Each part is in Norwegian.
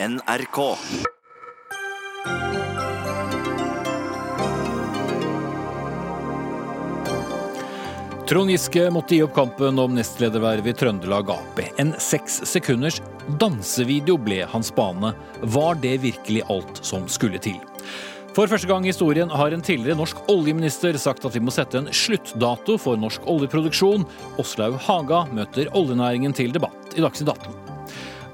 NRK. Trond Giske måtte gi opp kampen om nestledervervet i Trøndelag Ap. En seks sekunders dansevideo ble hans bane. Var det virkelig alt som skulle til? For første gang i historien har en tidligere norsk oljeminister sagt at vi må sette en sluttdato for norsk oljeproduksjon. Åslaug Haga møter oljenæringen til debatt i Dagsnytt 18.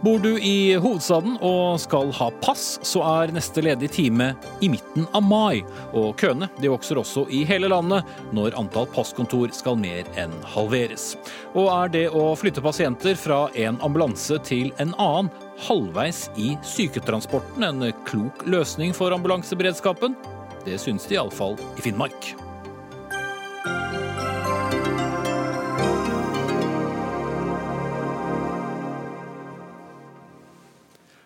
Bor du i hovedstaden og skal ha pass, så er neste ledige time i midten av mai. Og køene de vokser også i hele landet når antall passkontor skal mer enn halveres. Og er det å flytte pasienter fra en ambulanse til en annen halvveis i syketransporten en klok løsning for ambulanseberedskapen? Det syns de iallfall i Finnmark.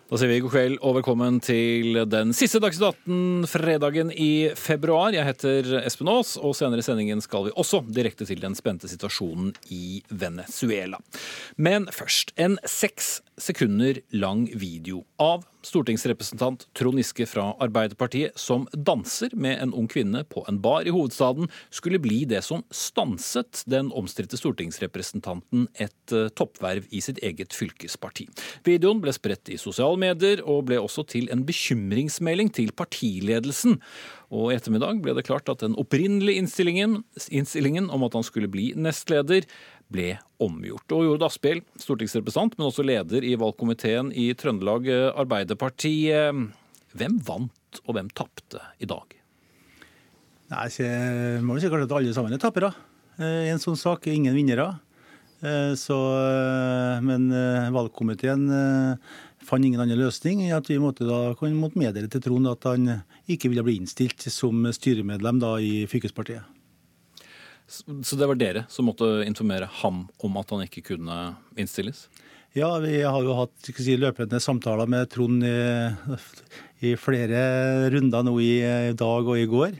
Da sier vi god kveld og velkommen til den siste Dagsnytt 18-fredagen i februar. Jeg heter Espen Aas, og senere i sendingen skal vi også direkte til den spente situasjonen i Venezuela. Men først en seks sekunder lang video av stortingsrepresentant Trond Giske fra Arbeiderpartiet som danser med en ung kvinne på en bar i hovedstaden, skulle bli det som stanset den omstridte stortingsrepresentanten et eh, toppverv i sitt eget fylkesparti. Videoen ble spredt i sosiale medier og ble også til en bekymringsmelding til partiledelsen. Og i ettermiddag ble det klart at den opprinnelige innstillingen, innstillingen om at han skulle bli nestleder, ble omgjort. Og Jord Asphjell, stortingsrepresentant, men også leder i valgkomiteen i Trøndelag Arbeiderparti. Hvem vant, og hvem tapte i dag? Nei, jeg må jo si at alle sammen er tapere eh, i en sånn sak. Ingen vinnere. Eh, så, eh, men valgkomiteen fant ingen annen løsning enn at vi måtte da kunne meddele til Trond at han ikke ville bli innstilt som styremedlem da i fylkespartiet. Så det var dere som måtte informere ham om at han ikke kunne innstilles? Ja, vi har jo hatt si, løpende samtaler med Trond i, i, flere runder nå i dag og i går,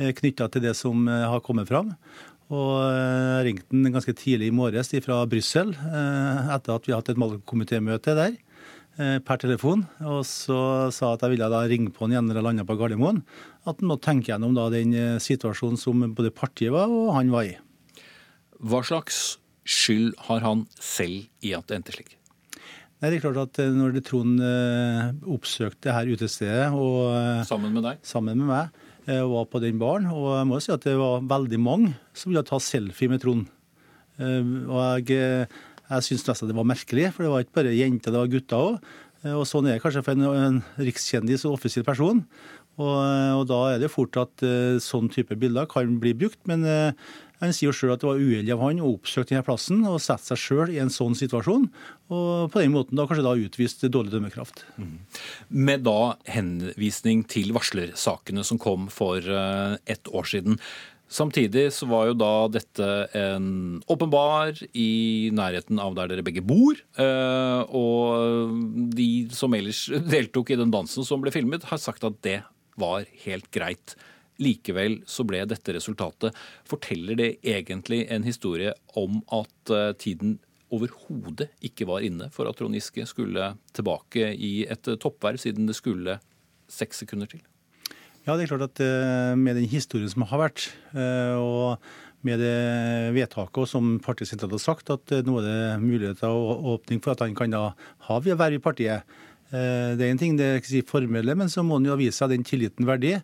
eh, knytta til det som eh, har kommet fram. Og jeg ringte han ganske tidlig i morges fra Brussel, eh, etter at vi har hatt et valgkomitémøte der. Eh, per telefon, og så sa at jeg ville da ringe på han igjen når jeg landa på Gardermoen. At han måtte tenke gjennom da den eh, situasjonen som både partiet var og han var i. Hva slags skyld har han selv i at det endte slik? Nei, det er klart at eh, Når Trond oppsøkte her utestedet og, Sammen med deg? Sammen med meg. Og Var på den baren. Og jeg må jo si at det var veldig mange som ville ta selfie med Trond. Og jeg jeg syns nesten det var merkelig, for det var ikke bare jenter, det var gutter òg. Eh, og sånn er det kanskje for en, en rikskjendis og offisiell person. Og, og, da er det fort at uh, sånn type bilder kan bli brukt. Men uh, han sier jo sjøl at det var uheldig av han å oppsøke denne plassen og sette seg sjøl i en sånn situasjon. Og på den måten da kanskje da utvist dårlig dømmekraft. Mm. Med da henvisning til varslersakene som kom for uh, ett år siden. Samtidig så var jo da dette en åpenbar i nærheten av der dere begge bor. Eh, og de som ellers deltok i den dansen som ble filmet, har sagt at det var helt greit. Likevel så ble dette resultatet. Forteller det egentlig en historie om at eh, tiden overhodet ikke var inne for at Trond Giske skulle tilbake i et toppverv, siden det skulle seks sekunder til? Ja, det er klart at eh, med den historien som har vært, eh, og med det vedtaket som partiet sentralt har sagt, at eh, nå er det muligheter og åpning for at han kan da ha verv i partiet. Det er en ting det er ikke si formelle, men så må han jo vise seg den tilliten verdig.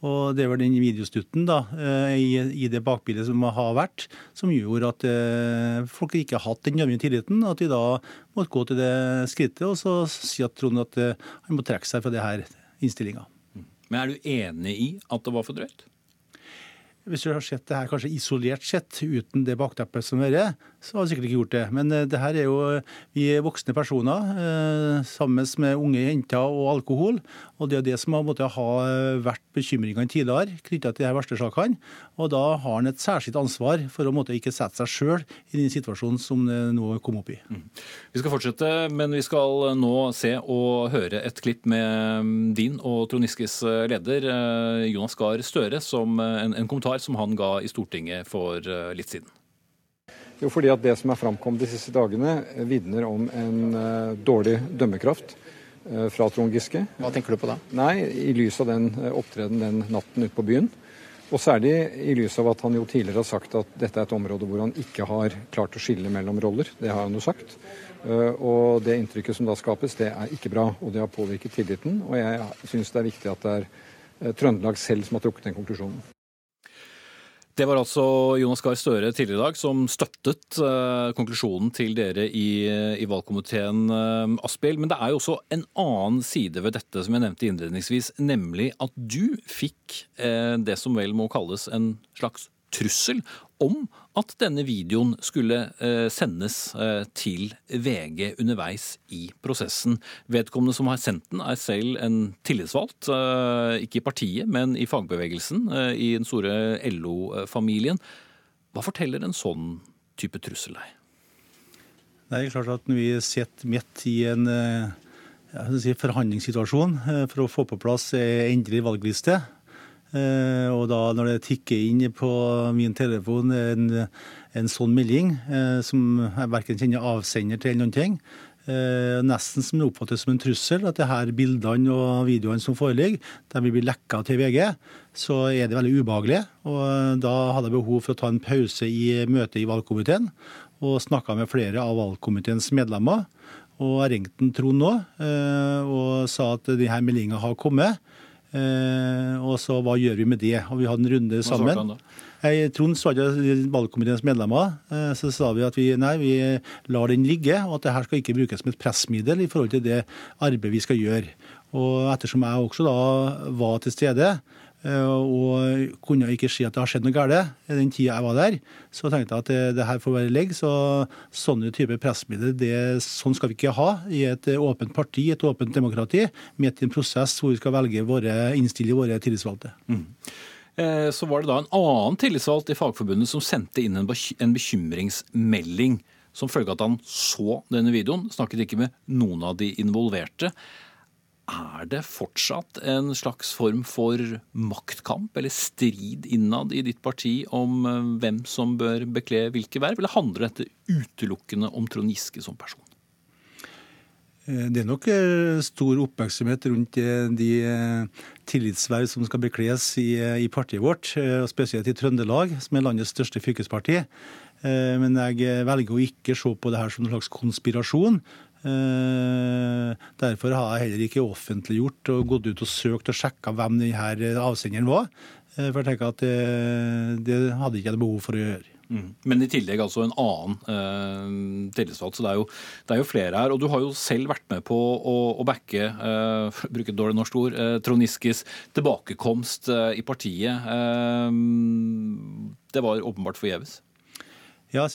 Og det er vel den videostutten da, i, det bakbildet som har vært, som gjorde at folk ikke har hatt den nødvendige tilliten. At de da måtte gå til det skrittet og så si at Trond at han må trekke seg fra det her innstillinga. Men er du enig i at det var for drøyt? Hvis du har sett det her kanskje isolert sett, uten det bakteppet som er, så har vi sikkert ikke gjort det. Men eh, det her er jo vi er voksne personer eh, sammen med unge jenter og alkohol. Og det er det som har måttet ha vært bekymringene tidligere knytta til disse varslersakene. Og da har han et særskilt ansvar for å måtte ikke sette seg sjøl i den situasjonen som det nå kom opp i. Mm. Vi skal fortsette, men vi skal nå se og høre et klipp med din og Trond Giskes leder eh, Jonas Gahr Støre som en, en kommentar som han ga i Stortinget for litt siden. Jo, fordi at Det som er framkommet de siste dagene, vitner om en uh, dårlig dømmekraft. fra Trond Giske. Hva tenker du på da? Nei, I lys av den opptreden den natten ute på byen. Og særlig i lys av at han jo tidligere har sagt at dette er et område hvor han ikke har klart å skille mellom roller. Det har han jo sagt. Og det inntrykket som da skapes, det er ikke bra. Og det har påvirket tilliten. Og jeg syns det er viktig at det er Trøndelag selv som har trukket den konklusjonen. Det var altså Jonas Gahr Støre tidligere i dag som støttet uh, konklusjonen til dere i, i valgkomiteen, uh, Asphjell. Men det er jo også en annen side ved dette som jeg nevnte innledningsvis, nemlig at du fikk uh, det som vel må kalles en slags trussel om at denne videoen skulle eh, sendes eh, til VG underveis i prosessen. Vedkommende som har sendt den, er selv en tillitsvalgt, eh, ikke i partiet, men i fagbevegelsen, i den store LO-familien. Hva forteller en sånn type trussel deg? Det er klart at Når vi sitter midt i en si, forhandlingssituasjon for å få på plass endelig valgliste, og da når det tikker inn på min telefon en, en sånn melding, eh, som jeg verken kjenner avsender til eller noen ting, eh, nesten som det oppfattes som en trussel, at det her bildene og videoene som foreligger, de vil bli lekka til VG, så er det veldig ubehagelig. Og da hadde jeg behov for å ta en pause i møtet i valgkomiteen, og snakka med flere av valgkomiteens medlemmer. Og jeg ringte Trond nå og sa at denne meldinga har kommet. Eh, og så hva gjør vi med det? Og vi hadde en runde sammen. Jeg, Trond svarte valgkomiteens medlemmer. Eh, så sa vi at vi, nei, vi lar den ligge, og at dette skal ikke brukes som et pressmiddel i forhold til det arbeidet vi skal gjøre. Og ettersom jeg også da var til stede, og kunne ikke si at det har skjedd noe galt i den tida jeg var der. Så tenkte jeg at det, det her får være ligge. Så sånne type pressmidler, sånn skal vi ikke ha i et åpent parti, et åpent demokrati, midt i en prosess hvor vi skal velge våre, innstille våre tillitsvalgte. Mm. Eh, så var det da en annen tillitsvalgt i Fagforbundet som sendte inn en bekymringsmelding som følge av at han så denne videoen. Snakket ikke med noen av de involverte. Er det fortsatt en slags form for maktkamp eller strid innad i ditt parti om eh, hvem som bør bekle hvilke verv, eller handler dette utelukkende om Trond Giske som person? Eh, det er nok eh, stor oppmerksomhet rundt de tillitsverv som skal bekles i, partiet vårt, spesielt i Trøndelag, som er landets største fylkesparti. Men jeg velger å ikke se på det her som en slags konspirasjon, derfor har jeg heller ikke offentliggjort og gått ut og søkt og sjekka hvem denne avsenderen var. Eh, for jeg tenker at det, det hadde ikke jeg behov for å gjøre. Mm. Men i tillegg altså en annen eh, tillitsvalgt. Så det er, jo, det er, jo, flere her. Og du har jo selv vært med på å, å backe, eh, bruke et dårlig norsk ord, eh, Trond Giskes tilbakekomst eh, i partiet. Eh, det var åpenbart forgjeves? Ja,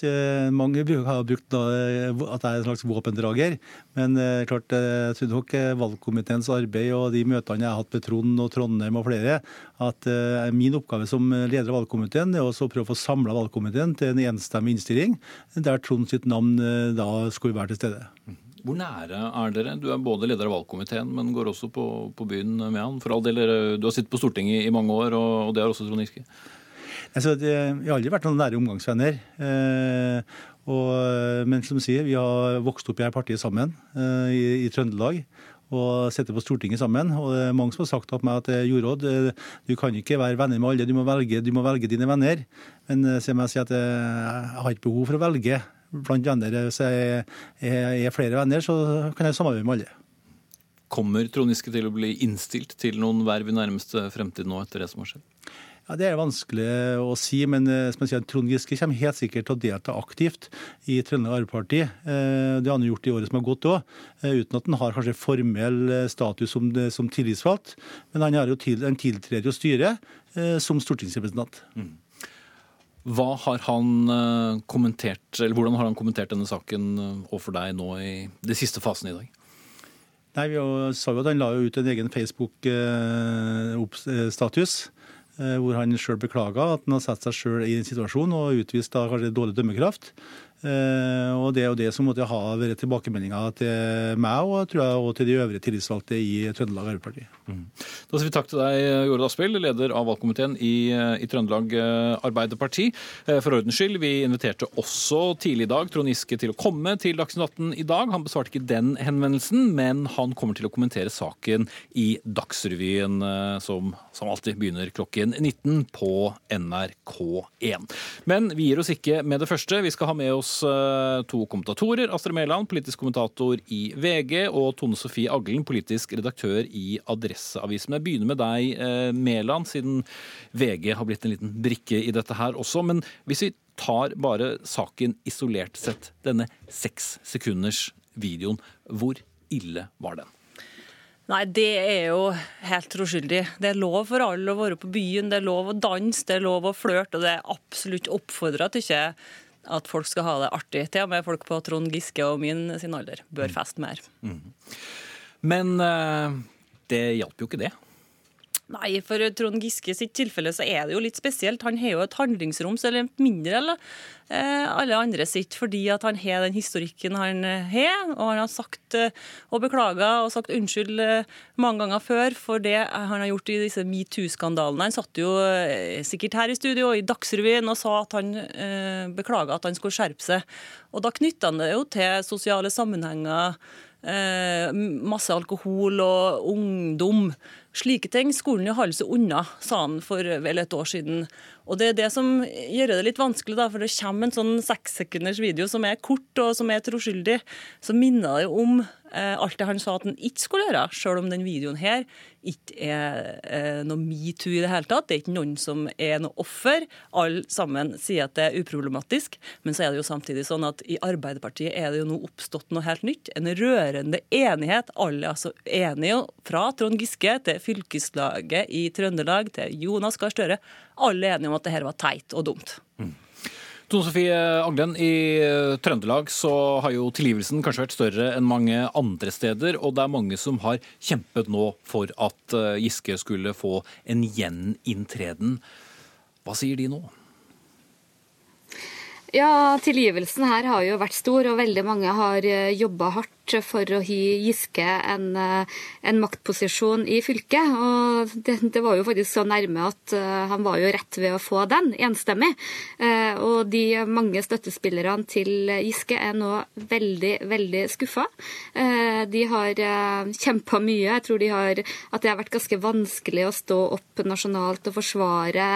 Mange har brukt at jeg er en slags våpendrager. Men eh, klart, eh, jeg tror nok eh, valgkomiteens arbeid og de møtene jeg har hatt med Trond og Trondheim og flere, at min oppgave som leder av valgkomiteen er også å prøve å få samla valgkomiteen til en enstemmig innstilling, der Trond sitt navn da skulle være til stede. Hvor nære er dere? Du er både leder av valgkomiteen, men går også på, på byen med han. For all del, Du har sittet på Stortinget i mange år, og det har også Trond Giske. Vi har aldri vært noen nære omgangsvenner. Eh, og, men som du sier, vi har vokst opp i her partiet sammen eh, i, i, Trøndelag. Og sitter på Stortinget sammen. Og det er mange som har sagt til meg at eh, Jorodd, du kan ikke være venner med alle, du må velge, du må velge dine venner. Men se meg jeg si at jeg har ikke behov for å velge blant venner. Hvis jeg er flere venner, så kan jeg samarbeide med alle. Kommer Trond Giske til å bli innstilt til noen verv i nærmeste fremtid nå etter det som har skjedd? Ja, Det er vanskelig å si, men eh, som jeg sier, Trond Giske kommer helt sikkert til å delta aktivt i Trøndelag Arbeiderparti. Eh, det har han gjort i året som har gått òg, eh, uten at han har kanskje formell status som, som tillitsvalgt. Men han, har jo til, han tiltrer jo styret som stortingsrepresentant. Mm. Hva har han kommentert, eller Hvordan har han kommentert denne saken overfor deg nå i de siste fasene i dag? Nei, Vi sa jo at Han la ut en egen Facebook-status hvor han sjøl beklaga at han har satt seg sjøl i en situasjon og utvist da kanskje dårlig dømmekraft. Eh, og Det er jo det som måtte ha vært tilbakemeldinga til meg og tror jeg, og til de øvrige tillitsvalgte i Trøndelag Arbeiderparti. Mm. Da sier vi takk til deg, Jorodd Asphjell, leder av valgkomiteen i, i, Trøndelag eh, Arbeiderparti. Eh, for ordens skyld, vi inviterte også tidlig i dag Trond Giske til å komme til Dagsnytt 18 i dag. Han besvarte ikke den henvendelsen, men han kommer til å kommentere saken i Dagsrevyen, som, som alltid begynner klokken 19 på NRK1. Men vi gir oss ikke med det første. Vi skal ha med oss oss eh, to kommentatorer. Astrid Mæland, politisk kommentator i VG, og Tone Sofie Aglen, politisk redaktør i Adresseavisen. Jeg begynner med deg, eh, Mæland, siden VG har blitt en liten brikke i dette her også. Men hvis vi tar bare saken isolert sett, denne seks sekunders videoen, hvor ille var den? Nei, det er jo helt troskyldig. Det er lov for alle å være på byen, det er lov å danse, det er lov å flørte, og det er absolutt oppfordra til ikke at folk skal ha det artig. Til og med folk på Trond Giske og min sin alder bør mm. feste mer. Mm. Men uh, det hjalp jo ikke det. Nei, for Trond Giske sitt tilfelle så er det jo litt spesielt. Han har jo et handlingsrom som er mindre eller eh, alle andre sitt, fordi at han har den historikken han har. Og han har sagt eh, og beklaga og sagt unnskyld eh, mange ganger før for det han har gjort i disse metoo-skandalene. Han satt jo eh, sikkert her i studio og i Dagsrevyen og sa at han eh, beklaga at han skulle skjerpe seg. Og da knytta han det jo til sosiale sammenhenger. Eh, masse alkohol og ungdom. Slike ting skolen jo holde seg unna, sa han for vel et år siden. Og Det er det som gjør det litt vanskelig, da, for det kommer en sånn sekssekunders video som er kort og som er troskyldig. som minner det om alt det han sa at han ikke skulle gjøre, sjøl om den videoen her ikke er eh, noe metoo i det hele tatt. Det er ikke noen som er noe offer. Alle sammen sier at det er uproblematisk. Men så er det jo samtidig sånn at i Arbeiderpartiet er det jo nå oppstått noe helt nytt. En rørende enighet. Alle er altså enige, fra Trond Giske til fylkeslaget i Trøndelag til Jonas Gahr Støre. Alle er enige om at det her var teit og dumt. Mm. Tone Sofie Aglen, i eh, Trøndelag så har jo tilgivelsen kanskje vært større enn mange andre steder, og det er mange som har kjempet nå for at eh, Giske skulle få en gjeninntreden. Hva sier de nå? Ja, tilgivelsen her har jo vært stor, og veldig mange har eh, jobba hardt for å gi Giske en, eh, en maktposisjon i fylket. Og det, det, var jo faktisk så nærme at uh, han var jo rett ved å få den, enstemmig. Uh, og de mange støttespillerne til Giske er nå veldig, veldig skuffa. De har kjempa mye. Jeg tror de har, at det har vært ganske vanskelig å stå opp nasjonalt og forsvare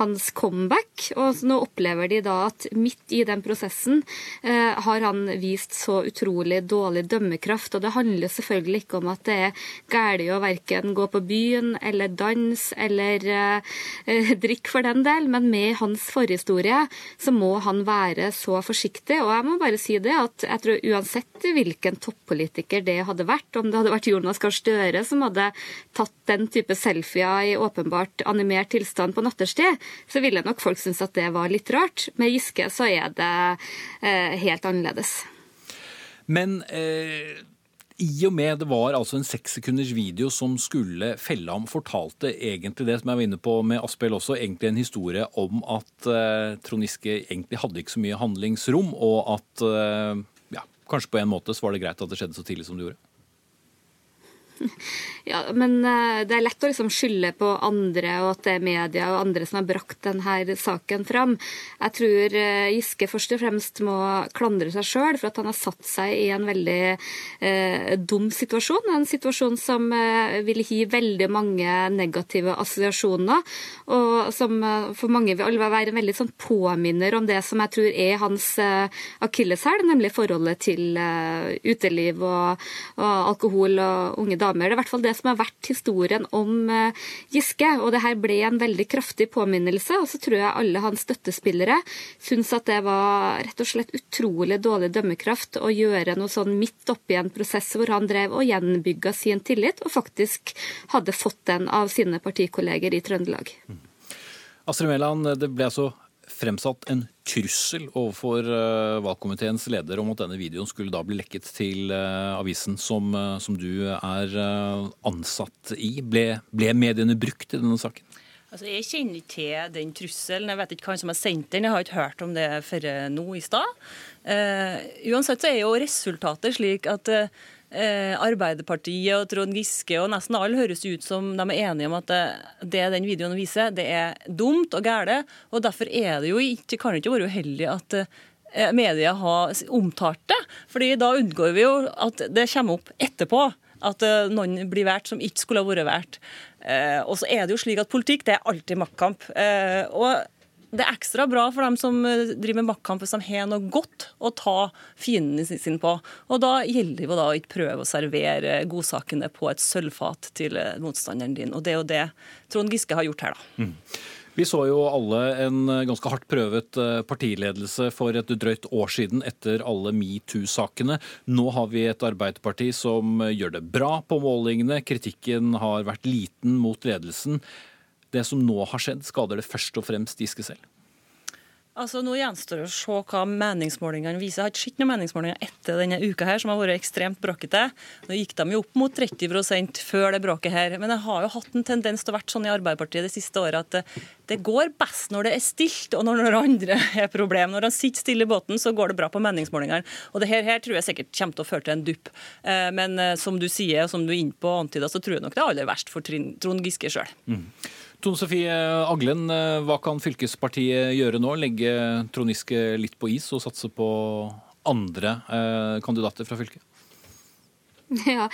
hans comeback. Og nå opplever de da at midt i den prosessen har han vist så utrolig dårlig dømmekraft. Og det handler selvfølgelig ikke om at det er galt å verken gå på byen eller danse eller eh, drikke for den del, men med hans forhistorie så må han være så forsiktig. Og jeg må bare si det at jeg tror uansett hvilken toppolitiker det hadde vært, om det hadde vært Jonas Gahr Støre som hadde tatt den type selfier i åpenbart animert tilstand på natterstid, så ville nok folk synes at det var litt rart. Med Giske så er det eh, helt annerledes. Men eh, i og med det var altså en sekssekunders video som skulle felle ham, fortalte egentlig det som jeg var inne på med Asphjell også, egentlig en historie om at eh, Trond Giske egentlig hadde ikke så mye handlingsrom, og at eh, ja, kanskje på en måte så var det greit at det skjedde så tidlig som det gjorde? Ja, men eh, det er lett å liksom skylde på andre, og at det er media og andre som har brakt denne saken fram. Jeg tror eh, Giske først og fremst må klandre seg sjøl for at han har satt seg i en veldig eh, dum situasjon. En situasjon som eh, vil gi veldig mange negative assosiasjoner, og som eh, for mange vil være en veldig sånn påminner om det som jeg tror er hans eh, akilleshæl, nemlig forholdet til uteliv og, og alkohol og unge damer damer. Det er i hvert fall det som har vært historien om eh, Giske. Og det her ble en veldig kraftig påminnelse. Og så tror jeg alle hans støttespillere syns at det var rett og slett utrolig dårlig dømmekraft å gjøre noe sånn midt oppi en prosess hvor han drev og gjenbygga sin tillit, og faktisk hadde fått den av sine partikolleger i Trøndelag. Astrid Mæland, det ble altså fremsatt en trussel overfor uh, valgkomiteens leder om at denne videoen skulle da bli lekket til uh, avisen som, uh, som, du er ansatt i. Ble, ble mediene brukt i denne saken? Altså, Jeg kjenner ikke til den trusselen. Jeg vet ikke hvem som har sendt den. Jeg har ikke hørt om det før nå i stad. Uh, uansett så er jo resultatet slik at uh, Arbeiderpartiet og Trond Giske og nesten alle høres ut som de er enige om at det, det den videoen viser, det er dumt og gære. Og derfor er det jo ikke, kan det ikke være uheldig at uh, media har omtalt det. fordi da unngår vi jo at det kommer opp etterpå at noen blir valgt som ikke skulle ha vært valgt. Eh, og så er det jo slik at politikk det er alltid maktkamp. Eh, og det er ekstra bra for dem som eh, driver med maktkamp hvis de har noe godt å ta fiendene sine på. Og da gjelder det å ikke prøve å servere godsakene på et sølvfat til motstanderen din. Og det er jo det Trond Giske har gjort her, da. Mm. Vi så jo alle en ganske hardt prøvet eh, partiledelse for et drøyt år siden etter alle metoo-sakene. Nå har vi et Arbeiderparti som gjør det bra på målingene. Kritikken har vært liten mot ledelsen. Det som nå har skjedd, skader det først og fremst Giske selv? Altså, Nå gjenstår det å se hva meningsmålingene viser. Jeg har ikke sett noen meningsmålinger etter denne uka her, som har vært ekstremt bråkete. Nå gikk de jo opp mot 30% før det bråket her. Men jeg har jo hatt en tendens til å vært sånn i Arbeiderpartiet det siste året at det, det går best når det er stilt, og når noen andre er problem. Når han sitter stille i båten, så går det bra på meningsmålingene. Og det her, her tror jeg sikkert kommer til å føre til en dupp. Eh, men eh, som du sier, og som du er inne på antyder, så tror jeg nok det er aller verst for Trond Giske sjøl. Mm. Tone Sofie Aglen, eh, hva kan fylkespartiet gjøre nå? Legge Trond Giske litt på is og satse på andre eh, kandidater fra fylket? Ja,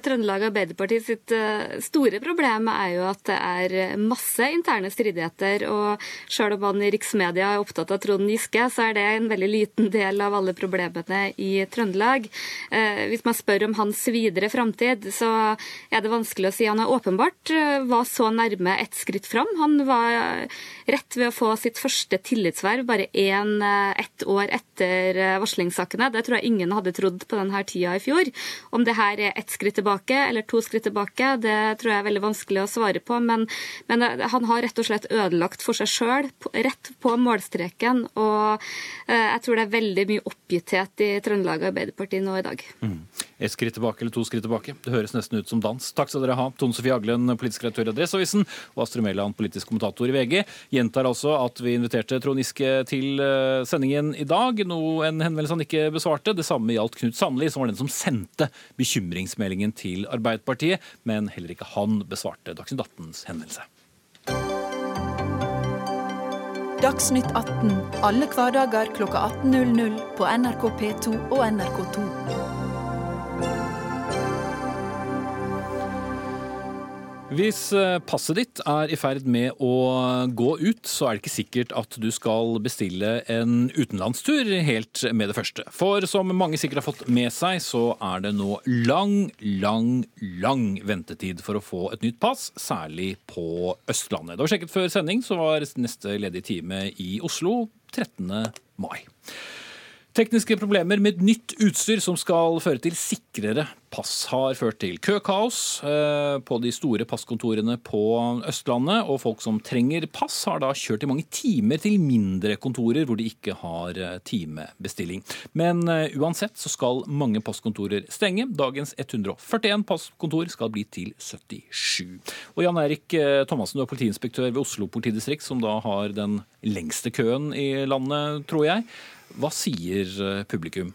Trøndelag Arbeiderparti sitt eh, store problem er jo at det er masse interne stridigheter. Og selv om man i riksmedia er opptatt av Trond Giske, så er det en veldig liten del av alle problemene i Trøndelag. Eh, hvis man spør om hans videre framtid, så er det vanskelig å si. Han er åpenbart eh, var så nærme et skritt fram. Han var rett ved å få sitt første tillitsverv bare én, ett år etter varslingssakene. Det tror jeg ingen hadde trodd på denne tida i fjor. Om det her er ett skritt tilbake eller to skritt tilbake, det tror jeg er veldig vanskelig å svare på. Men, men han har rett og slett ødelagt for seg sjøl, rett på målstreken. Og eh, jeg tror det er veldig mye oppgitthet i Trøndelag Arbeiderparti nå i dag. Mm. Ett skritt tilbake eller to skritt tilbake. Det høres nesten ut som dans. Takk skal dere ha, Tone Sofie Aglen, politisk redaktør i Adresseavisen, og Astrid Mæland, politisk kommentator i VG. Gjentar altså at vi inviterte Trond Giske til eh, sendingen i dag, noe en henvendelse han ikke besvarte. Det samme gjaldt Knut Sandli, som var den som sendte bekymringsmeldingen til Arbeiderpartiet, men heller ikke han besvarte Dagsnytt 18s henvendelse. Dagsnytt 18 alle hverdager kl 18.00 på NRK P2 og NRK2. Hvis eh, passet ditt er i ferd med å gå ut, så er det ikke sikkert at du skal bestille en utenlandstur helt med det første. For som mange sikkert har fått med seg, så er det nå lang, lang, lang ventetid for å få et nytt pass, særlig på Østlandet. Da var sjekket før sending, så var neste ledige time i Oslo 13. mai. Tekniske problemer med nytt utstyr som skal føre til sikrere pass, har ført til køkaos eh, på de store passkontorene på Østlandet. Og folk som trenger pass, har da kjørt i mange timer til mindre kontorer hvor de ikke har eh, timebestilling. Men eh, uansett så skal mange passkontorer stenge. Dagens 141 passkontor skal bli til 77. Og Jan Erik Thomassen, du er politiinspektør ved Oslo politidistrikt, som da har den lengste køen i landet, tror jeg. Hva sier eh, publikum?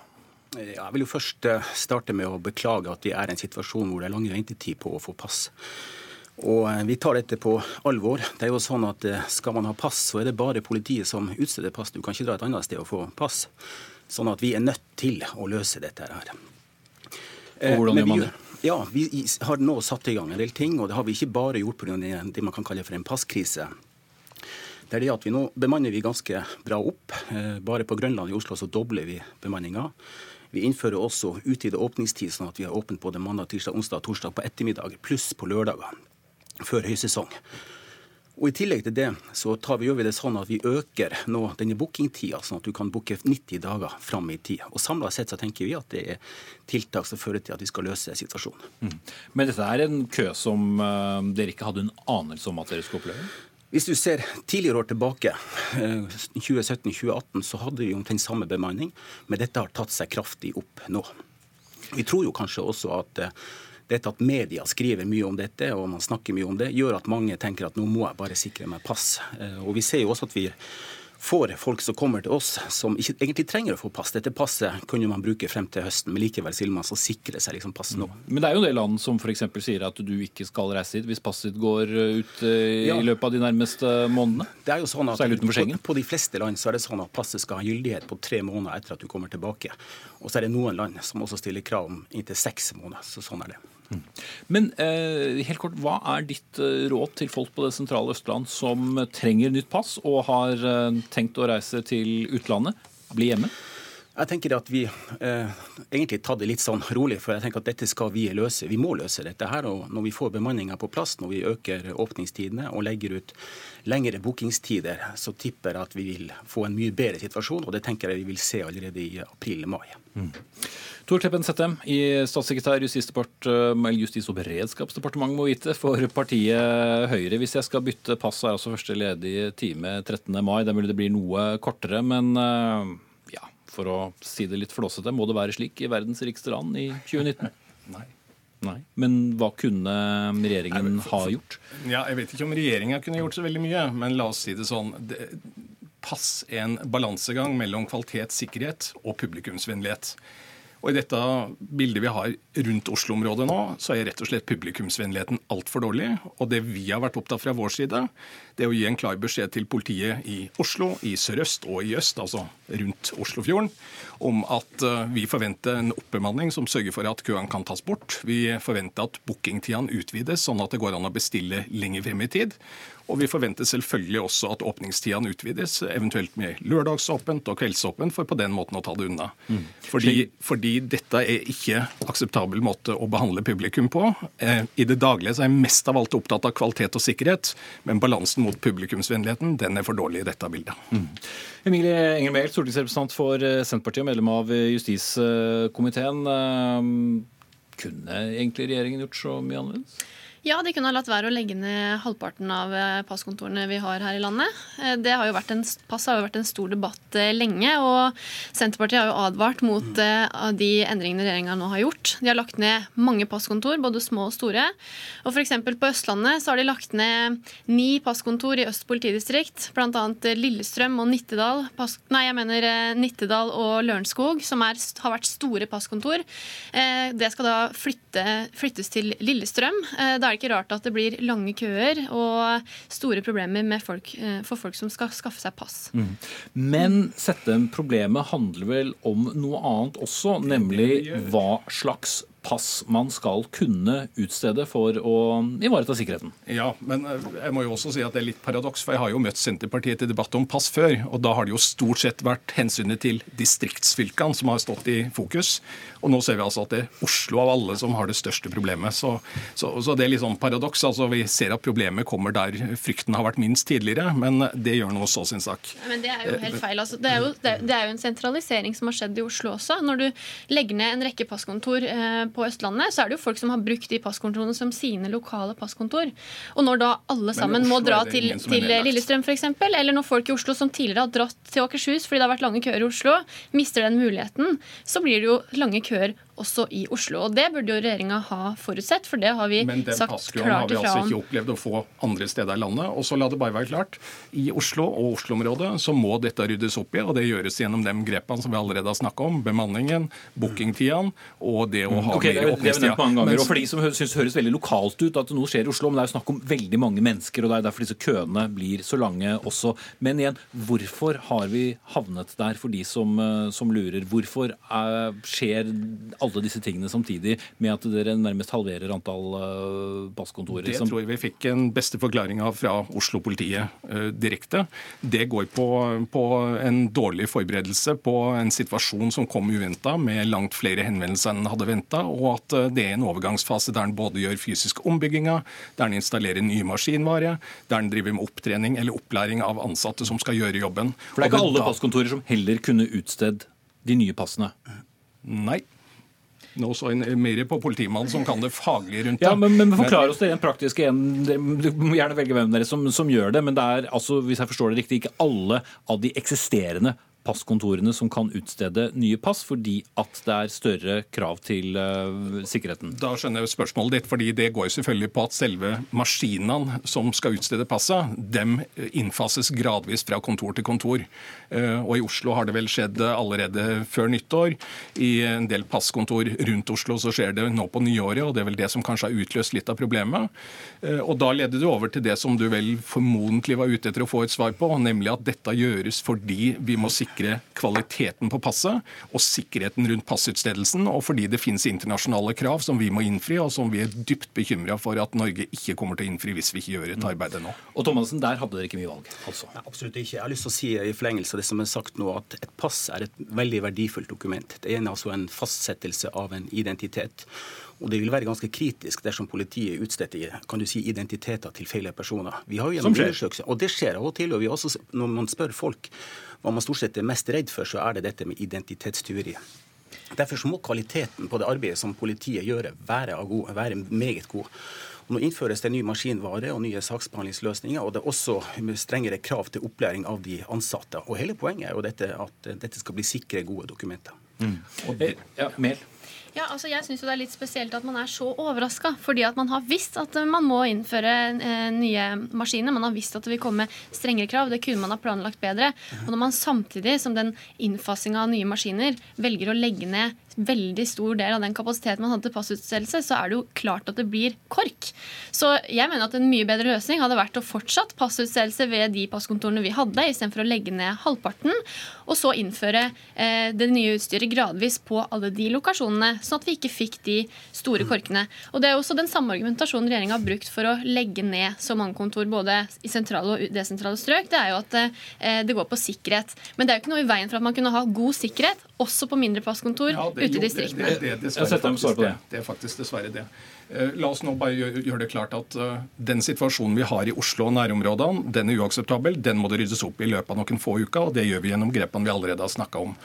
Jeg vil jo først eh, starte med å beklage at vi er i en situasjon hvor det er lang ventetid på å få pass. Og eh, Vi tar dette på alvor. Det er jo sånn at Skal man ha pass, så er det bare politiet som utsteder pass. Du kan ikke dra et annet sted og få pass. Sånn at vi er nødt til å løse dette her. Og Hvordan gjør man det? Ja, Vi har nå satt i gang en del ting. og Det har vi ikke bare gjort pga. det man kan kalle for en passkrise det er det at vi nå bemanner vi ganske bra opp. Eh, bare på Grønland i Oslo så dobler vi bemanninga. Vi innfører også utvidet åpningstid, sånn at vi har åpent både mandag, tirsdag, onsdag og torsdag på ettermiddag, pluss på lørdager før høysesong. Og I tillegg til det så vi, gjør vi det sånn at vi øker nå denne bookingtida, sånn at du kan booke 90 dager fram i tid. Og Samla sett så tenker vi at det er tiltak som fører til at vi skal løse situasjonen. Mm. Men dette er en kø som uh, dere ikke hadde en anelse om at dere skulle oppleve? Hvis du ser tidligere år tilbake, 2017-2018, eh, så hadde vi omtrent samme bemanning, men dette har tatt seg kraftig opp nå. Vi tror jo kanskje også at eh, dette at media skriver mye om dette og man snakker mye om det, gjør at mange tenker at nå må jeg bare sikre meg pass. Eh, og vi ser jo også at vi får folk som kommer til oss som ikke egentlig trenger å få pass. Dette passet kunne man bruke frem til høsten, men likevel vil man så sikre seg liksom pass nå. Men det er jo en del land som f.eks. sier at du ikke skal reise hit hvis passet ditt går ut i ja. løpet av de nærmeste månedene? Det er jo sånn at på, på, de fleste land så er det sånn at passet skal ha gyldighet på tre måneder etter at du kommer tilbake. Og så er det noen land som også stiller krav om inntil seks måneder. Så sånn er det. Men eh, helt kort, hva er ditt eh, råd til folk på det sentrale Østland som trenger nytt pass og har eh, tenkt å reise til utlandet? Bli hjemme? Jeg tenker at Vi eh, egentlig tar det litt sånn rolig, for jeg tenker at dette skal vi løse. Vi må løse dette her. og Når vi får bemanninga på plass, når vi øker åpningstidene og legger ut lengre bookingstider, så tipper jeg at vi vil få en mye bedre situasjon. og Det tenker jeg vi vil se allerede i april-mai. Mm. Tor Kleppen Settem i statssekretær Justis- og beredskapsdepartementet må vite for partiet Høyre. Hvis jeg skal bytte pass, er altså første ledige time 13. mai. Er mulig det blir noe kortere, men eh, for å si det litt flåsete, må det være slik i verdens rikeste land i 2019? Nei. Nei. Men hva kunne regjeringen for, ha gjort? Ja, Jeg vet ikke om regjeringa kunne gjort så veldig mye, men la oss si det sånn. Det, pass en balansegang mellom kvalitet, sikkerhet og publikumsvennlighet. Og I dette bildet vi har rundt Oslo-området nå, så er rett og slett publikumsvennligheten altfor dårlig. Og det vi har vært opptatt fra vår side, det å gi en klar beskjed til politiet i Oslo, i sørøst og i øst, altså rundt Oslofjorden, om at eh, vi forventer en oppbemanning som sørger for at køene kan tas bort. Vi forventer at bookingtidene utvides, sånn at det går an å bestille lenger frem i tid. Og vi forventer selvfølgelig også at åpningstidene utvides, eventuelt med lørdagsåpent og kveldsåpent, for på den måten å ta det unna. Mm. Fordi, fordi, dette er ikke akseptabel måte å behandle publikum på. Eh, I det daglige så er jeg mest av alt opptatt av kvalitet og sikkerhet, men balansen mot publikumsvennligheten den er for dårlig i dette bildet. Mm. Emilie Enger Mehl, stortingsrepresentant for eh, Senterpartiet og medlem av justiskomiteen. Eh, kunne egentlig regjeringen gjort så mye annerledes? Ja, de kunne ha latt være å legge ned halvparten av eh, passkontorene vi har her i landet. Eh, det har jo vært en, pass har jo vært en stor debatt eh, lenge, og Senterpartiet har jo advart mot de endringene regjeringa nå har gjort. De har lagt ned mange passkontor, både små og store. Og F.eks. på Østlandet så har de lagt ned ni passkontor i Øst politidistrikt, bl.a. Lillestrøm og Nittedal. Pass, nei, jeg mener Nittedal og Lørenskog, som er, har vært store passkontor. Det skal da flytte, flyttes til Lillestrøm. Da er ikke rart at det blir lange køer og store problemer folk, eh, for folk som skal skaffe seg pass. Mm. Men dette problemet handler vel om noe annet også, nemlig hva slags pass man skal kunne utstede for å ivareta sikkerheten. Ja, men eh, jeg må jo også si at det er litt paradoks, for jeg har jo møtt Senterpartiet til debatt om pass før. Og da har det jo stort sett vært hensynet til distriktsfylkene som har stått i fokus. Og nå ser vi altså at det er Oslo av alle som har det største problemet. Så, så, så det er litt sånn paradoks. altså Vi ser at problemet kommer der frykten har vært minst tidligere, men det gjør noe så sin sak. Men det er jo helt feil. Altså, det, er jo, det, er jo, en sentralisering som har skjedd i Oslo også. Når du legger ned en rekke passkontor eh, på Østlandet, så er det jo folk som har brukt de passkontorene som sine lokale passkontor. Og når da alle sammen må dra til, til Lillestrøm f.eks., eller når folk i Oslo som tidligere har dratt til Akershus fordi det har vært lange køer i Oslo, mister den muligheten, så blir det jo lange køer også i Oslo. Og Det burde jo regjeringa ha forutsett, for det har vi sagt klart ifra om. Men den har vi altså ikke opplevd å få andre steder i landet. Og så la det bare være klart, i Oslo og Oslo-området så må dette ryddes opp i, og det gjøres gjennom de grepene som vi allerede har snakka om. Bemanningen, bookingtidene og det å ha okay, mer åpningstid. Og for de som syns det høres veldig lokalt ut at noe skjer i Oslo, men det er jo snakk om veldig mange mennesker, og det er derfor disse køene blir så lange også. Men igjen, hvorfor har vi havnet der for de som, eh, som lurer? Hvorfor er, eh, skjer alle disse tingene samtidig med at dere nærmest halverer antall uh, passkontorer? Det tror jeg vi fikk en beste forklaring av fra Oslo-politiet uh, direkte. Det går på, på, en dårlig forberedelse på en situasjon som kom uventa, med langt flere henvendelser enn hadde venta, og at uh, det er en overgangsfase der en både gjør fysiske ombygginger, der en installerer ny maskinvare, der en driver med opptrening eller opplæring av ansatte som skal gjøre jobben. For det er ikke alle passkontorer som heller kunne utstedt de nye passene? Nei. Nå så en mer på politimannen som kan det faglige rundt det. Ja, men, men Forklar oss det rent praktiske en. Du må gjerne velge hvem dere som, som gjør det. Men det er altså, hvis jeg forstår det riktig, ikke alle av de eksisterende passkontorene som kan utstede nye pass, fordi at det er større krav til uh, sikkerheten? Da skjønner jeg spørsmålet ditt, fordi det går selvfølgelig på at selve maskinene som skal utstede passet, dem innfases gradvis fra kontor til kontor. Uh, og i Oslo har det vel skjedd allerede før nyttår. I en del passkontor rundt Oslo så skjer det nå på nyåret, og det er vel det som kanskje har utløst litt av problemet. Uh, og da leder du over til det som du vel formodentlig var ute etter å få et svar på, nemlig at dette gjøres fordi vi må sikre kvaliteten på passet og sikkerheten rundt passutstedelsen, og fordi det finnes internasjonale krav som vi må innfri, og som vi er dypt bekymra for at Norge ikke kommer til å innfri hvis vi ikke gjør et arbeid nå. Og Thomassen, der hadde dere ikke mye valg? altså? Nei, absolutt ikke. Jeg har lyst til å si i forlengelse av det som er sagt nå, at et pass er et veldig verdifullt dokument. Det er altså en fastsettelse av en identitet. Og det vil være ganske kritisk dersom politiet utstetter kan du si, identiteter til feil personer. Vi har jo gjennom undersøkelser, og det skjer av og til. og vi også, Når man spør folk hva man stort sett er mest redd for, så er det dette med identitetstyveri. Derfor så må kvaliteten på det arbeidet som politiet gjør, være, god, være meget god. Og nå innføres det ny maskinvare og nye saksbehandlingsløsninger, og det er også strengere krav til opplæring av de ansatte. Og Hele poenget er jo dette at dette skal bli sikre, gode dokumenter. Mm. Det, ja, Mel. Ja, altså jeg synes Det er litt spesielt at man er så overraska. Fordi at man har visst at man må innføre eh, nye maskiner. Man har visst at det vil komme strengere krav. Det kunne man ha planlagt bedre. Og når man samtidig som den innfasinga av nye maskiner velger å legge ned veldig stor del av den kapasiteten man hadde til passutstedelse, så er det jo klart at det blir KORK. Så jeg mener at en mye bedre løsning hadde vært å fortsatt passutstedelse ved de passkontorene vi hadde, istedenfor å legge ned halvparten, og så innføre eh, det nye utstyret gradvis på alle de lokasjonene, sånn at vi ikke fikk de store KORKene. Og Det er også den samme argumentasjonen regjeringa har brukt for å legge ned så mange kontor både i sentrale og desentrale strøk. Det er jo at eh, det går på sikkerhet. Men det er jo ikke noe i veien for at man kunne ha god sikkerhet også på mindre passkontor. Ja, ute i distriktene. Det, det, det, det, er faktisk dessverre det. Eh, la oss nå bare gjøre det klart at uh, den situasjonen vi har i Oslo og nærområdene, den er uakseptabel. Den må det ryddes opp i i løpet av noen få uker, og det gjør vi gjennom grepene vi allerede har snakka om.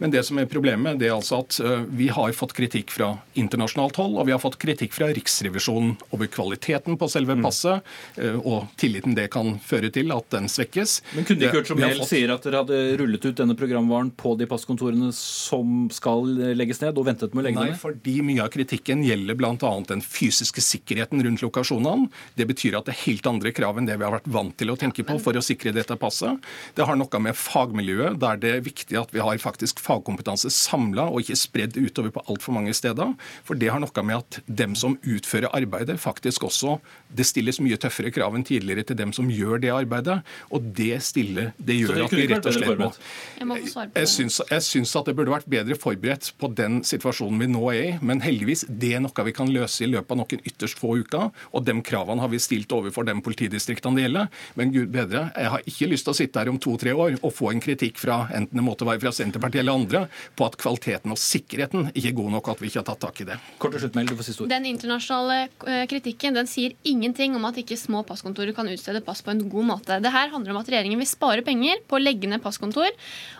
Men det som er problemet, det er altså at eh, vi har fått kritikk fra internasjonalt hold, og vi har fått kritikk fra Riksrevisjonen over kvaliteten på selve mm. passet, mm. og tilliten det kan føre til at den svekkes. Men kunne ikke hørt som Mehl fått... sier at dere hadde rullet ut denne programvaren på de passkontorene som skal legges ned, og ventet med å legge ned? Nei, fordi mye av kritikken gjelder bl.a. den fysiske sikkerheten rundt lokasjonene. Det betyr at det er helt andre krav enn det vi har vært vant til å tenke på for å sikre dette passet. Det har noe med fagmiljøet, der det er viktig at vi har faktisk fagkompetanse samla og ikke spredd utover på altfor mange steder. For det har noe med at dem som utfører arbeidet, faktisk også Det stilles mye tøffere krav enn tidligere til dem som gjør det arbeidet. Og det stiller Det gjør at vi rett og slett må Jeg syns, jeg syns at det burde vært bedre forberedt på den situasjonen vi nå er i. Men heldigvis, det er noe vi kan løse i løpet av noen ytterst få uker. Og de kravene har vi stilt overfor de politidistriktene det gjelder. Men gud bedre, jeg har ikke lyst til å sitte her om to-tre år og få en kritikk fra enten det måtte være fra Senterpartiet eller andre på at kvaliteten og sikkerheten ikke er god nok, at vi ikke har tatt tak i det. Kort og slutt, Mel, du får siste ord. Den internasjonale eh, kritikken den sier ingenting om at ikke små passkontorer kan utstede pass på en god måte. Det her handler om at regjeringen vil spare penger på å legge ned passkontor,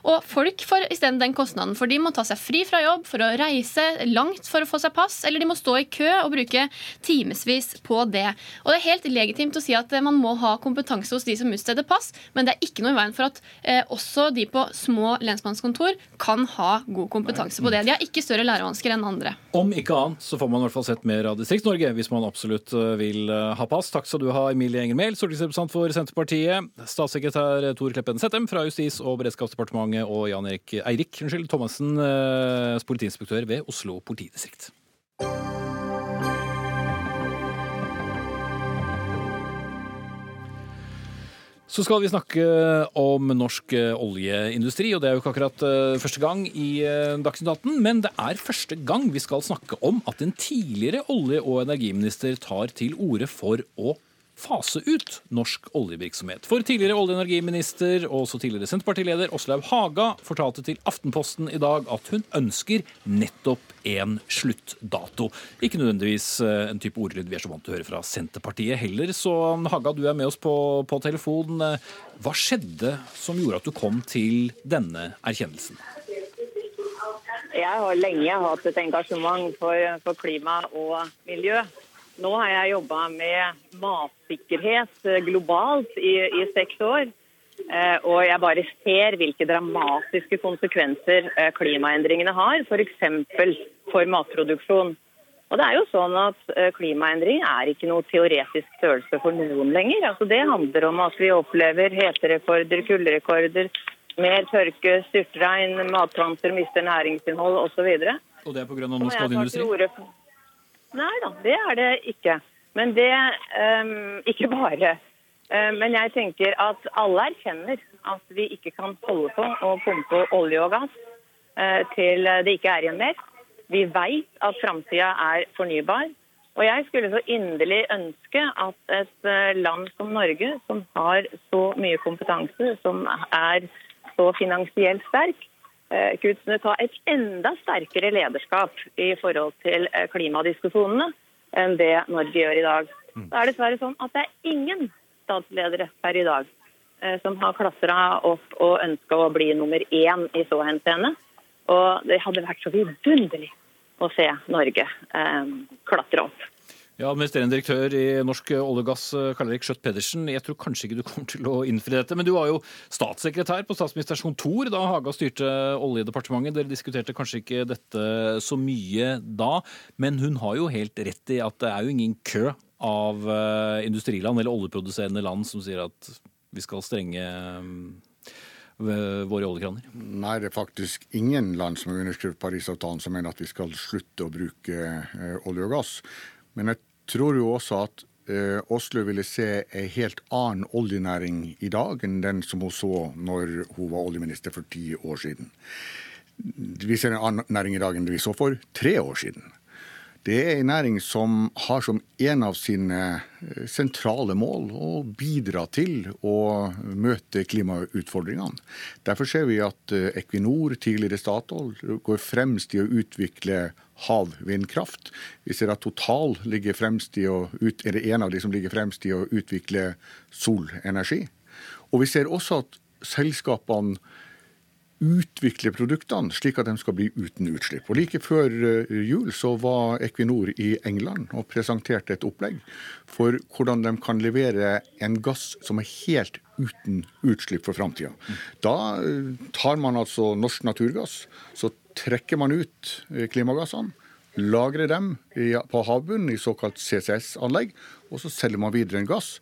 og folk får isteden den kostnaden. For de må ta seg fri fra jobb for å reise langt for å få seg pass, eller de må stå i kø og bruke timevis på det. Og det er helt legitimt å si at man må ha kompetanse hos de som utsteder pass, men det er ikke noe i veien for at eh, også de på små lensmannskontor kan ha god kompetanse på det. De har ikke større lærevansker enn andre. Om ikke annet så får man i hvert fall sett mer av Distrikts-Norge hvis man absolutt eh, vil eh, ha pass. Takk skal du ha, Emilie Enger Mehl, stortingsrepresentant for Senterpartiet, statssekretær Tor Kleppen Settem fra Justis- og beredskapsdepartementet og Jan Erik Eirik unnskyld, Thomassen, eh, politiinspektør ved Oslo politidistrikt. Så skal vi snakke om norsk eh, oljeindustri, og det er jo ikke akkurat uh, første gang i uh, Dagsnytt 18, men det er første gang vi skal snakke om at en tidligere olje- og energiminister tar til orde for å fase ut norsk oljevirksomhet. For tidligere olje- og energiminister og også tidligere Senterpartileder Åslaug Haga fortalte til Aftenposten i dag at hun ønsker nettopp en sluttdato. Ikke nødvendigvis eh, en type ordlyd vi er så vant til å høre fra Senterpartiet heller. Så Haga, du er med oss på, på telefon. Hva skjedde som gjorde at du kom til denne erkjennelsen? Jeg har lenge hatt et engasjement for, for klima og miljø. Nå har jeg jobba med matsikkerhet globalt i, i seks år. Eh, og jeg bare ser hvilke dramatiske konsekvenser eh, klimaendringene har, f.eks. for matproduksjon. Og det er jo sånn at eh, Klimaendring er ikke noe teoretisk størrelse for noen lenger. Altså Det handler om at vi opplever heterekorder, kulderekorder, mer tørke, styrtregn, matplanter mister næringsinnhold osv. Og det er pga. norsk oljeindustri? Nei da, det er det ikke. Men det um, Ikke bare. Uh, men jeg tenker at alle erkjenner at vi ikke kan holde på å pumpe olje og gass uh, til det ikke er igjen mer. Vi vet at framtida er fornybar. Og jeg skulle så inderlig ønske at et uh, land som Norge, som har så mye kompetanse, som er så finansielt sterk, kunne ta et enda sterkere lederskap i forhold til klimadiskusjonene enn det Norge gjør i dag. Det er dessverre sånn at det er ingen statsledere per i dag eh, som har klatra opp og ønska å bli nummer én i så henseende. Og det hadde vært så vidunderlig å se Norge eh, klatre opp. Ja, Administrerende direktør i Norsk olje og gass, Karl Erik Skjøtt Pedersen. Jeg tror kanskje ikke du kommer til å innfri dette, men du var jo statssekretær på statsministerens kontor da Haga styrte Oljedepartementet. Dere diskuterte kanskje ikke dette så mye da, men hun har jo helt rett i at det er jo ingen kø av eh, industriland eller oljeproduserende land som sier at vi skal strenge våre oljekraner? Nei, det er faktisk ingen land som har underskrevet Parisavtalen som mener at vi skal slutte å bruke eh, olje og gass. Men jeg tror jo også at eh, Oslo ville se en helt annen oljenæring i dag enn den som hun så når hun var oljeminister for ti år siden. Vi ser en annen næring i dag enn det vi så for tre år siden. Det er en næring som har som en av sine eh, sentrale mål å bidra til å møte klimautfordringene. Derfor ser vi at eh, Equinor, tidligere Statoil, går fremst i å utvikle havvindkraft. Vi ser at Total ligger fremst i å ut, er det en av de som ligger fremst i å utvikle solenergi. Og vi ser også at selskapene utvikle produktene slik at de skal bli uten utslipp. Og Like før eh, jul så var Equinor i England og presenterte et opplegg for hvordan de kan levere en gass som er helt uten utslipp for framtida. Da eh, tar man altså norsk naturgass, så trekker man ut eh, klimagassene. Lagrer dem på havbunnen i såkalt CCS-anlegg, og så selger man videre en gass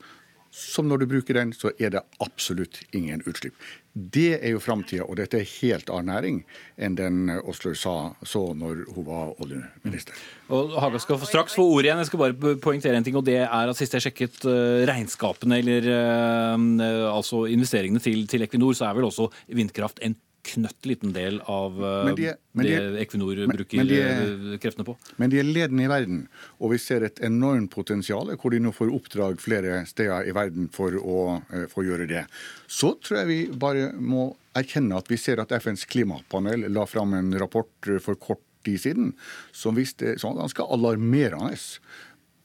som når du bruker den, så er det absolutt ingen utslipp. Det er jo framtida, og dette er helt annen næring enn den Oslo sa så når hun var oljeminister. Og Haga skal straks få ordet igjen. Jeg skal bare poengtere en ting, og det er at sist jeg sjekket uh, regnskapene, eller uh, altså investeringene til, til Equinor, så er vel også vindkraft en knøtt liten del av uh, de, det de, Equinor bruker men de, uh, kreftene på. Men de er ledende i verden, og vi ser et enormt potensial hvor de nå får oppdrag flere steder i verden for å, uh, for å gjøre det. Så tror jeg vi bare må erkjenne at vi ser at FNs klimapanel la fram en rapport for kort tid siden som viste sånn ganske alarmerende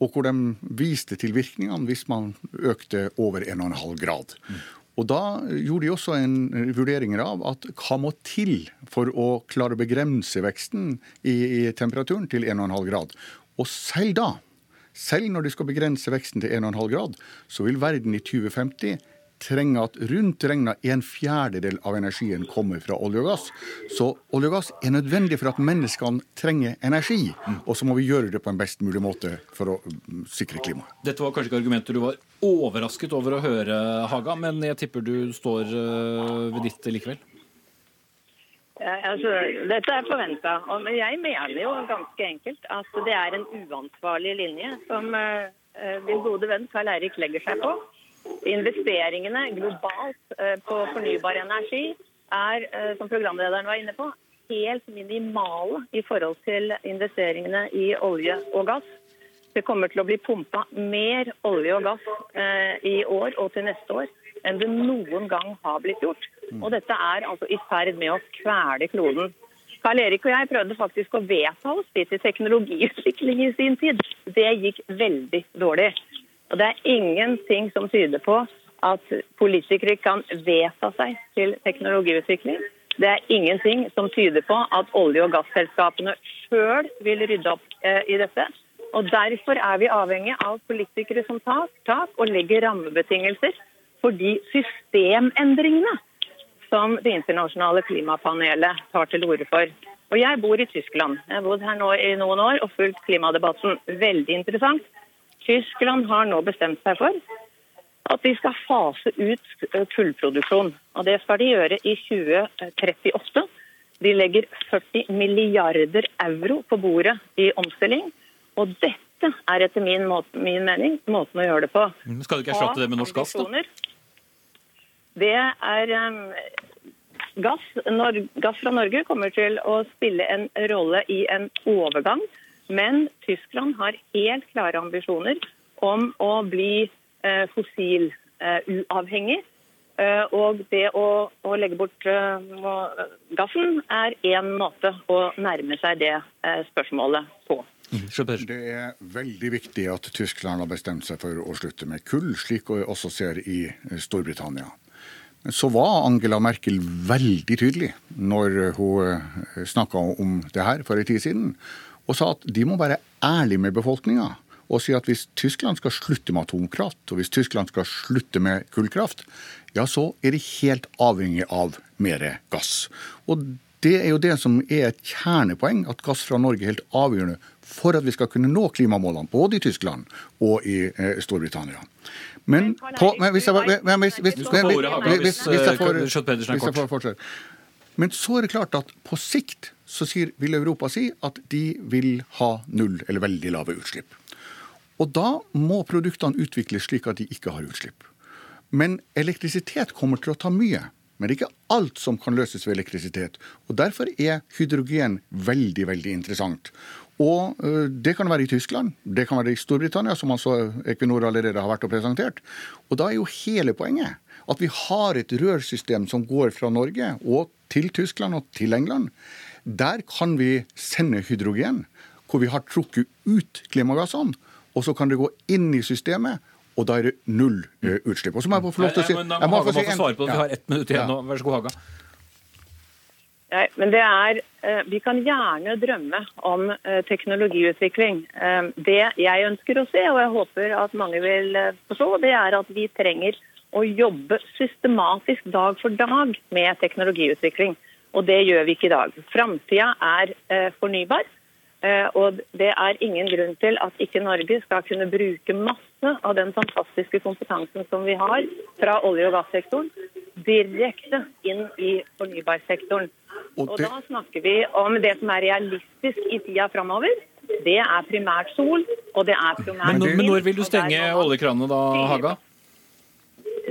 og hvor de viste til virkningene hvis man økte over 1,5 grad. Mm. Og Da gjorde de også en vurdering av at hva må til for å klare å begrense veksten i, i temperaturen til 1,5 grad. Og selv da, selv når de skal begrense veksten til 1,5 grad, så vil verden i 2050 trenger at rundt regna en fjerdedel av energien kommer fra olje og gass. Så olje og gass er nødvendig for at menneskene trenger energi. Og så må vi gjøre det på en best mulig måte for å mm, sikre klimaet. Dette var kanskje ikke argumenter du var overrasket over å høre, Haga, men jeg tipper du står øh, ved ditt likevel? Ja, altså, dette er forventa. Men jeg mener jo ganske enkelt at det er en uansvarlig linje som uh, min gode venn Karl Eirik legger seg på. Investeringene globalt eh, på fornybar energi er, eh, som programlederen var inne på, helt minimale i forhold til investeringene i olje og gass. Det kommer til å bli pumpa mer olje og gass eh, i år og til neste år enn det noen gang har blitt gjort. Og dette er altså i ferd med å kvele kloden. Karl Erik og jeg prøvde faktisk å vedta oss til teknologiutvikling i sin tid. Det gikk veldig dårlig. Og det er ingenting som tyder på at politikere kan vedta seg til teknologiutvikling. Det er ingenting som tyder på at olje- og gasselskapene sjøl vil rydde opp eh, i dette. Og Derfor er vi avhengig av politikere som tar tak og legger rammebetingelser for de systemendringene som Det internasjonale klimapanelet tar til orde for. Og Jeg bor i Tyskland. Jeg har bodd her nå i noen år og fulgt klimadebatten. Veldig interessant. Tyskland har nå bestemt seg for at de skal fase ut kullproduksjon. Og Det skal de gjøre i 2038. De legger 40 milliarder euro på bordet i omstilling. Og dette er etter min, måte, min mening måten å gjøre det på. Skal du ikke erstatte det med norsk gass, da? Det er um, gass, gass fra Norge kommer til å spille en rolle i en overgang. Men Tyskland har helt klare ambisjoner om å bli uh, fossiluavhengig. Uh, og det å, å legge bort gassen er én måte å nærme seg det spørsmålet på. Det er veldig viktig at Tyskland har bestemt seg for å slutte med kull, slik vi også ser i Storbritannia. Så var Angela Merkel veldig tydelig når hun snakka om det her for en tid siden, og sa at de må være ærlige med befolkninga og si at hvis Tyskland skal slutte med atomkraft, og hvis Tyskland skal slutte med kullkraft, ja, så er de helt avhengig av mer gass. Og det er jo det som er et kjernepoeng, at gass fra Norge er helt avgjørende for at vi skal kunne nå klimamålene, både i Tyskland og i eh, Storbritannia. Men, på, men hvis jeg, får fortsette Men så er det klart at på sikt så sier, vil Europa si at de vil ha null eller veldig lave utslipp. Og da må produktene utvikles slik at de ikke har utslipp. Men elektrisitet kommer til å ta mye. Men det er ikke alt som kan løses ved elektrisitet. Og Derfor er hydrogen veldig veldig interessant. Og Det kan være i Tyskland, det kan være i Storbritannia, som altså Equinor allerede har vært og presentert. Og Da er jo hele poenget at vi har et rørsystem som går fra Norge og til Tyskland og til England. Der kan vi sende hydrogen, hvor vi har trukket ut klimagassene. Og så kan det gå inn i systemet og da er det null uh, utslipp. Og så må jeg få lov til å si jeg må Haga få svare på det, Vi har ett minutt igjen nå. Vær så god, Haga. Nei, men det er, Vi kan gjerne drømme om teknologiutvikling. Det jeg ønsker å se, og jeg håper at mange vil forstå, det er at vi trenger å jobbe systematisk dag for dag med teknologiutvikling. Og det gjør vi ikke i dag. Framtida er fornybar. Og det er ingen grunn til at ikke Norge skal kunne bruke masse av den fantastiske kompetansen som vi har fra olje- og gassektoren, direkte inn i fornybarsektoren. Og da snakker vi om det som er realistisk i tida framover. Det er primært sol, og det er primært Men, men når vil du stenge oljekranene da, Haga?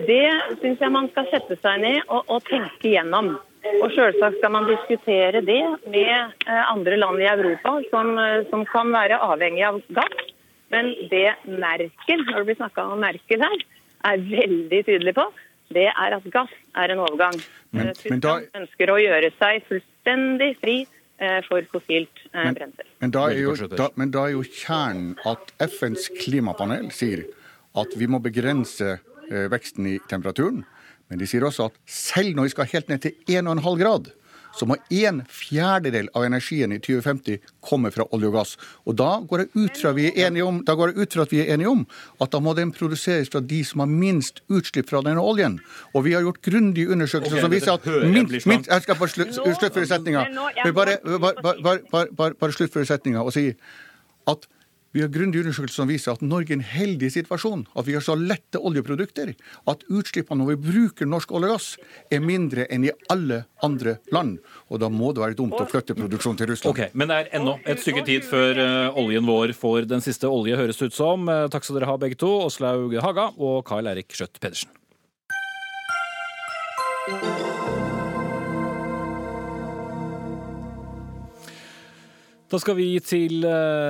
Det syns jeg man skal sette seg ned og, og tenke gjennom. Og selvsagt skal man diskutere det med andre land i Europa som, som kan være avhengig av gass. Men det Merkel, når det blir snakka om Merkel her, er veldig tydelig på, det er at gass er en overgang. Men, men da... ønsker å gjøre seg fullstendig fri for fossilt brensel. Men, men, da jo, da, men da er jo kjernen at FNs klimapanel sier at vi må begrense veksten i temperaturen. Men de sier også at selv når vi skal helt ned til 1,5 grad, så må en fjerdedel av energien i 2050 komme fra olje og gass. Og da går jeg ut fra, vi er enige om, da går jeg ut fra at vi er enige om at da må den produseres fra de som har minst utslipp fra denne oljen. Og vi har gjort grundige undersøkelser okay, som viser at minst, minst Jeg skal bare sluttføre setninga. Bare, bare, bare, bare sluttføre setninga og si at vi har grundige undersøkelser som viser at Norge er en heldig situasjon. At vi har så lette oljeprodukter at utslippene når vi bruker norsk olje og gass, er mindre enn i alle andre land. Og da må det være dumt å flytte produksjonen til Russland. Ok, Men det er ennå et stykke tid før uh, oljen vår får den siste olje, høres ut som. Uh, takk skal dere ha begge to, Åslaug Haga og Karl Erik Skjøtt Pedersen. Da skal vi til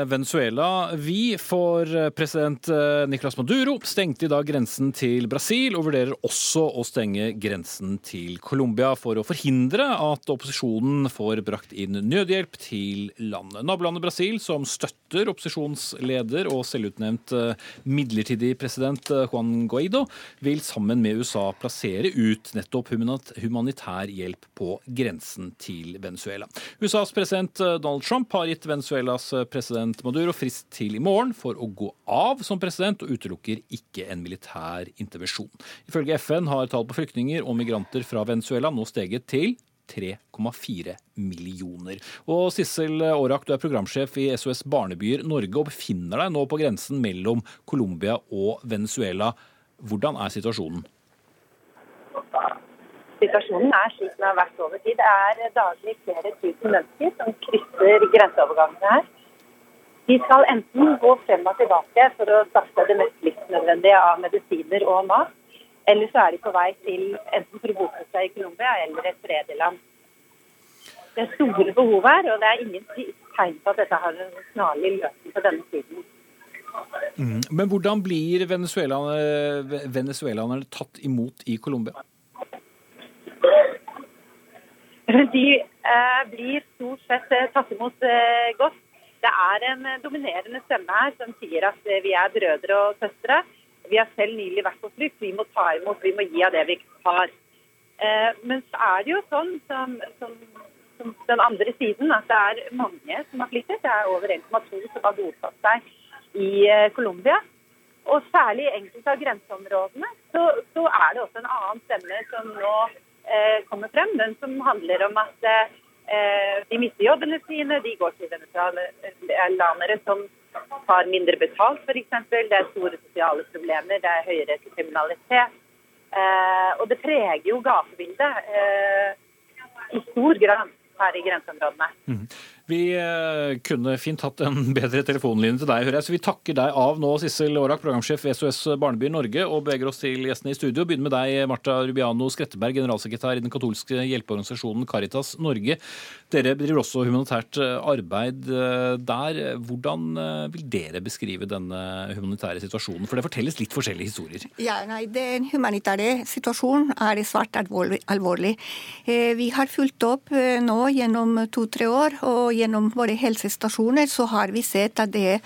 Venezuela. Vi for president Nicolas Maduro stengte i dag grensen til Brasil og vurderer også å stenge grensen til Colombia for å forhindre at opposisjonen får brakt inn nødhjelp til landet. Nabolandet Brasil, som støtter opposisjonsleder og selvutnevnt midlertidig president Juan Guaido, vil sammen med USA plassere ut nettopp humanitær hjelp på grensen til Venezuela. USAs president Donald Trump har gitt Venezuelas president Maduro frist til i morgen for å gå av som president, og utelukker ikke en militær intervensjon. Ifølge FN har tall på flyktninger og migranter fra Venezuela nå steget til 3,4 millioner. Og Sissel Aarak, du er programsjef i SOS Barnebyer Norge og befinner deg nå på grensen mellom Colombia og Venezuela. Hvordan er situasjonen? Situasjonen er slik den har vært over tid. Det er daglig flere tusen mennesker som krysser grenseovergangene her. De skal enten gå frem og tilbake for å starte det mest livsnødvendige av medisiner og mat, eller så er de på vei til enten for å bosette seg i Colombia eller et tredjeland. Det er store behov her, og det er ingen tegn på at dette har en snarlig løsning på denne tiden. Mm. Men hvordan blir venezuelanerne, venezuelanerne tatt imot i Colombia? De eh, blir stort sett eh, tatt imot eh, godt. Det er en dominerende stemme her som sier at vi er brødre og søstre. Vi har selv nylig vært på flukt. Vi må ta imot, vi må gi av det vi har. Men så er det jo sånn som, som, som, den andre siden at det er mange som har flyttet. Det er over 1,2 som har bosatt seg i Colombia. Og særlig i enkelte av grenseområdene så, så, er det også en annen stemme som nå kommer frem. Den som handler om at eh, de mister jobbene sine, de går til venezuelanere som har mindre betalt f.eks. Det er store sosiale problemer, det er høyere kriminalitet. Eh, og det preger jo gatebildet eh, i stor grad her i grenseområdene. Mm. Vi eh, kunne fint hatt en bedre telefonlinje til deg, hører jeg. Så vi takker deg av nå, Sissel Aarak, programsjef ved SOS Barneby Norge, og beveger oss til gjestene i studio. Begynner med deg, Marta Rubiano Skretteberg, generalsekretær i den katolske hjelpeorganisasjonen Caritas Norge. Dere driver også humanitært eh, arbeid eh, der. Hvordan vil dere beskrive denne humanitære situasjonen? For det fortelles litt forskjellige historier. Ja, nei, Den humanitære situasjonen er svært alvorlig. Vi har fulgt opp nå gjennom to-tre år. og gjennom våre helsestasjoner så har vi sett at det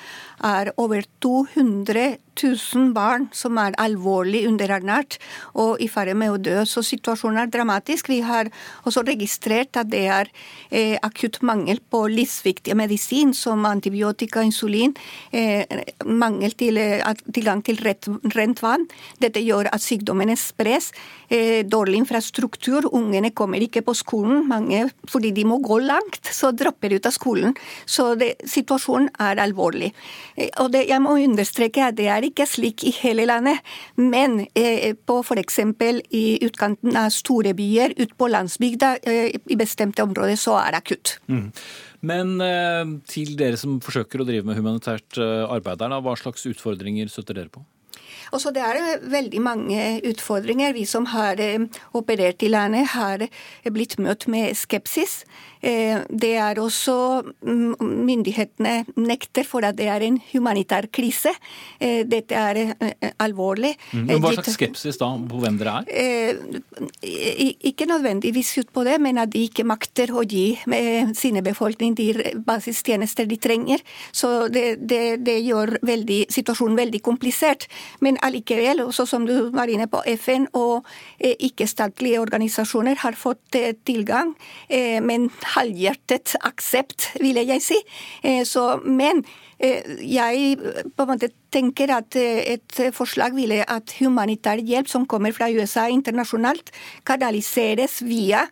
er over 200 000 barn som er alvorlig underernært og i ferd med å dø. Så situasjonen er dramatisk. Vi har også registrert at det er eh, akutt mangel på livsviktig medisin som antibiotika, insulin, eh, mangel til eh, tilgang til rett, rent vann. Dette gjør at sykdommene spres. Eh, dårlig infrastruktur. Ungene kommer ikke på skolen, mange fordi de må gå langt, så dropper ut av skolen. Så det, situasjonen er alvorlig. Eh, og det, jeg må understreke at det er ikke slik i hele landet, men eh, på f.eks. i utkanten av store byer, ut på landsbygda, eh, i bestemte områder, så er det akutt. Mm. Men eh, til dere som forsøker å drive med humanitært eh, arbeid der, hva slags utfordringer støtter dere på? Også det er veldig mange utfordringer. Vi som har eh, operert i landet, har blitt møtt med skepsis. Eh, det er også mm, Myndighetene nekter for at det er en humanitær krise. Eh, dette er eh, alvorlig. Mm, men Hva slags skepsis da på hvem dere er? Ikke nødvendigvis ut på det, men at de ikke makter å gi sine befolkning de basistjenester de trenger. Så det, det, det gjør veldig, situasjonen veldig komplisert. Men allikevel, også som du var inne på, FN og ikke-statlige organisasjoner har fått tilgang. Men halvhjertet aksept, ville jeg si. Eh, så, men eh, jeg på en måte tenker at eh, et forslag ville at humanitær hjelp som kommer fra USA internasjonalt, kanaliseres via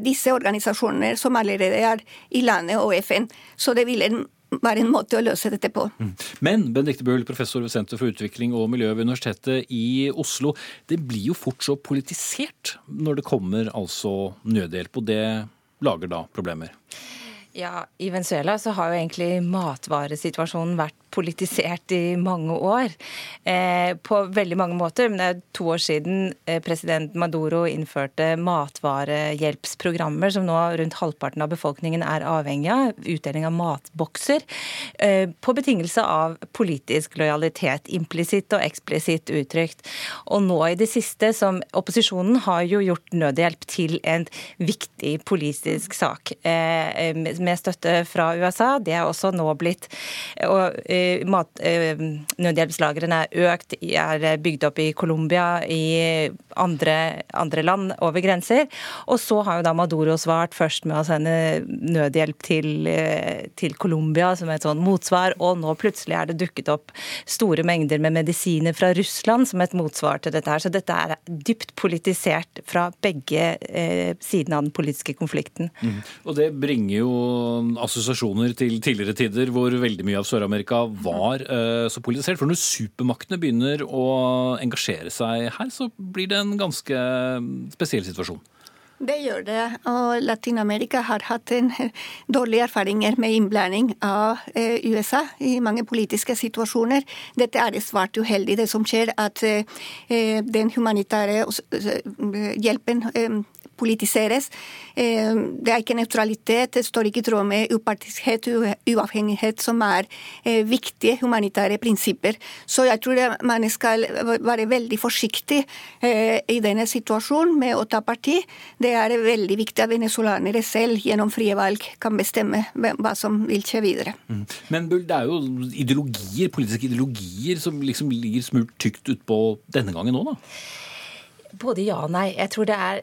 disse organisasjonene som allerede er i landet og FN. Så det ville være en måte å løse dette på. Mm. Men Benedicte Bøhl, professor ved Senter for utvikling og miljø ved Universitetet i Oslo. Det blir jo fort så politisert når det kommer altså nødhjelp. Og det lager da problemer. Ja, I Venezuela så har jo egentlig matvaresituasjonen vært politisert i mange år. Eh, på veldig mange måter. Men det er to år siden eh, president Maduro innførte matvarehjelpsprogrammer som nå rundt halvparten av befolkningen er avhengig av. Utdeling av matbokser. Eh, på betingelse av politisk lojalitet. Implisitt og eksplisitt uttrykt. Og nå i det siste, som opposisjonen har jo gjort nødhjelp til en viktig politisk sak med støtte fra USA. Det er også nå blitt og, mat, eh, nødhjelpslagrene er økt, er bygd opp i Colombia, i andre, andre, land over grenser. Og så har jo da Maduro svart først med å sende nødhjelp til, eh, til Colombia som et sånn motsvar, og nå plutselig er det dukket opp store mengder med medisiner fra Russland som et motsvar til dette her. Så dette er dypt politisert fra begge eh, sidene av den politiske konflikten. Mm. Og det bringer jo assosiasjoner til tidligere tider hvor veldig mye av Sør-Amerika var eh, så politisert. For når supermaktene begynner å engasjere seg her, så blir det en ganske spesiell situasjon. Det gjør det, og Latin-Amerika har hatt en dårlige erfaringer med innblanding av eh, USA i mange politiske situasjoner. Dette er svært uheldig, det som skjer, at eh, den humanitære hjelpen politiseres. Eh, det er ikke nøytralitet, det står ikke i tråd med upartiskhet og uavhengighet, som er eh, viktige humanitære prinsipper. Så jeg tror man skal være veldig forsiktig eh, i denne situasjonen med å ta parti. Det er veldig viktig at venezuelanere selv gjennom frie valg kan bestemme hva som vil skje videre. Men Bull, det er jo ideologier, politiske ideologier som liksom ligger smurt tykt utpå denne gangen òg, da? Både ja og nei. Jeg tror det er,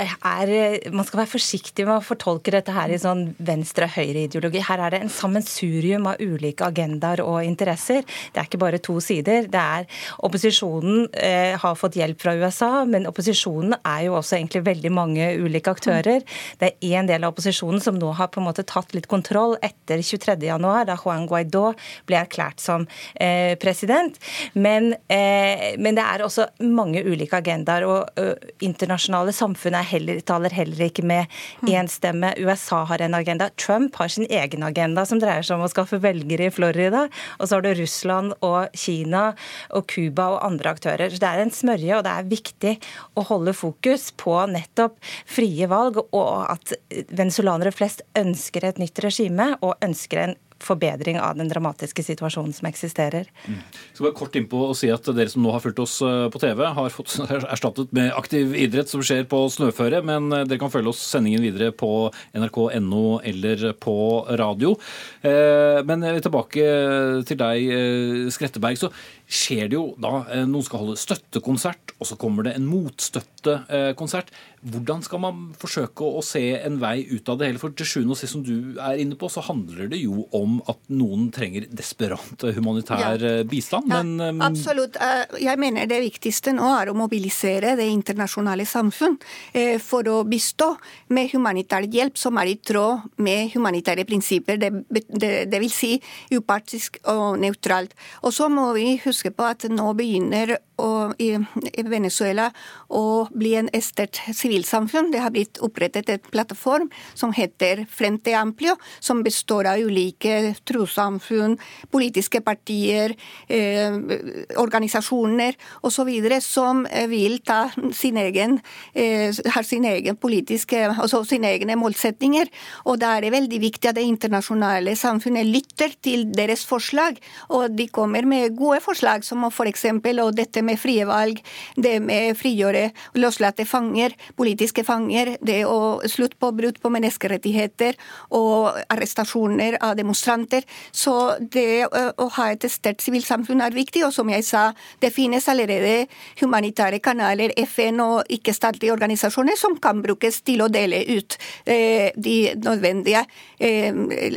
er, Man skal være forsiktig med å fortolke dette her i sånn venstre-høyre-ideologi. Her er det en sammensurium av ulike agendaer og interesser. Det er ikke bare to sider. Det er Opposisjonen eh, har fått hjelp fra USA, men opposisjonen er jo også egentlig veldig mange ulike aktører. Det er én del av opposisjonen som nå har på en måte tatt litt kontroll etter 23.1, da Juan Guaidó ble erklært som eh, president. Men, eh, men det er også mange ulike agendaer der. Og ø, internasjonale samfunn heller, taler heller ikke med én stemme. USA har en agenda. Trump har sin egen agenda, som dreier seg om å skaffe velgere i Florida. Og så har du Russland og Kina og Cuba og andre aktører. Så det er en smørje, og det er viktig å holde fokus på nettopp frie valg, og at venezuelanere flest ønsker et nytt regime og ønsker en forbedring av den dramatiske situasjonen som eksisterer. Mm. skal bare kort innpå og si at Dere som nå har fulgt oss eh, på TV, har fått erstattet med aktiv idrett som skjer på snøføre, men eh, dere kan følge oss sendingen videre på nrk.no eller på radio. Eh, men tilbake til deg, Skretteberg. så skjer det jo da Noen skal holde støttekonsert, og så kommer det en motstøttekonsert. Hvordan skal man forsøke å se en vei ut av det hele? For til sjuende og sist, som du er inne på, så handler det jo om at noen trenger desperat humanitær ja. Eh, bistand. Men, ja, absolutt. Eh, jeg mener det viktigste nå er å mobilisere det internasjonale samfunn eh, for å bistå med humanitær hjelp som er i tråd med humanitære prinsipper. Det, det, det vil si upartisk og nøytralt. Og så må vi huske på at nå begynner å, i, i Venezuela å bli en estert sivilsamfunn. Det har blitt opprettet et plattform som heter Frente Amplio, som består av ulike trossamfunn, politiske partier, eh, organisasjoner osv. som vil ta sin egen, eh, har sin egen politiske, altså sine egne målsetninger. Og da er det veldig viktig at det internasjonale samfunnet lytter til deres forslag. Og de kommer med gode forslag, som f.eks. og dette med frie valg, det med frigjøre løslatte fanger, politiske fanger, det å slutte på brudd på menneskerettigheter og arrestasjoner av demonstranter. Så det å ha et sterkt sivilsamfunn er viktig. Og som jeg sa, det finnes allerede humanitære kanaler, FN og ikke-statlige organisasjoner som kan brukes til å dele ut de nødvendige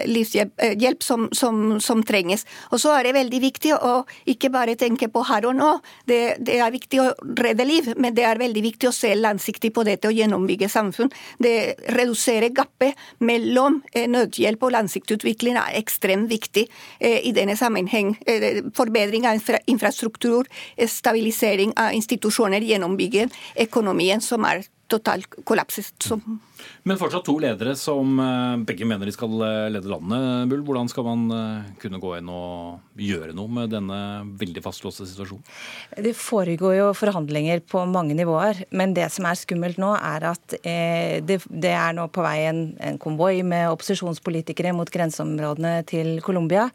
livshjelp som, som, som, trenges. Og så er det veldig viktig å ikke bare tenke på her og nå. Det, det er viktig å redde liv, men det er veldig viktig å se langsiktig på dette og gjennombygge samfunn. Det reduserer gapet mellom eh, nødhjelp og langsiktsutvikling er ekstremt viktig eh, i denne sammenheng. Eh, forbedring av infrastruktur, stabilisering av institusjoner, gjennombygge økonomien, som er totalt kollapset. Men fortsatt to ledere som eh, begge mener de skal eh, lede landet. Bull, hvordan skal man eh, kunne gå inn og gjøre noe med denne veldig fastlåste situasjonen? Det foregår jo forhandlinger på mange nivåer. Men det som er skummelt nå, er at det, er nå på vei en, en konvoi med opposisjonspolitikere mot grenseområdene til Colombia.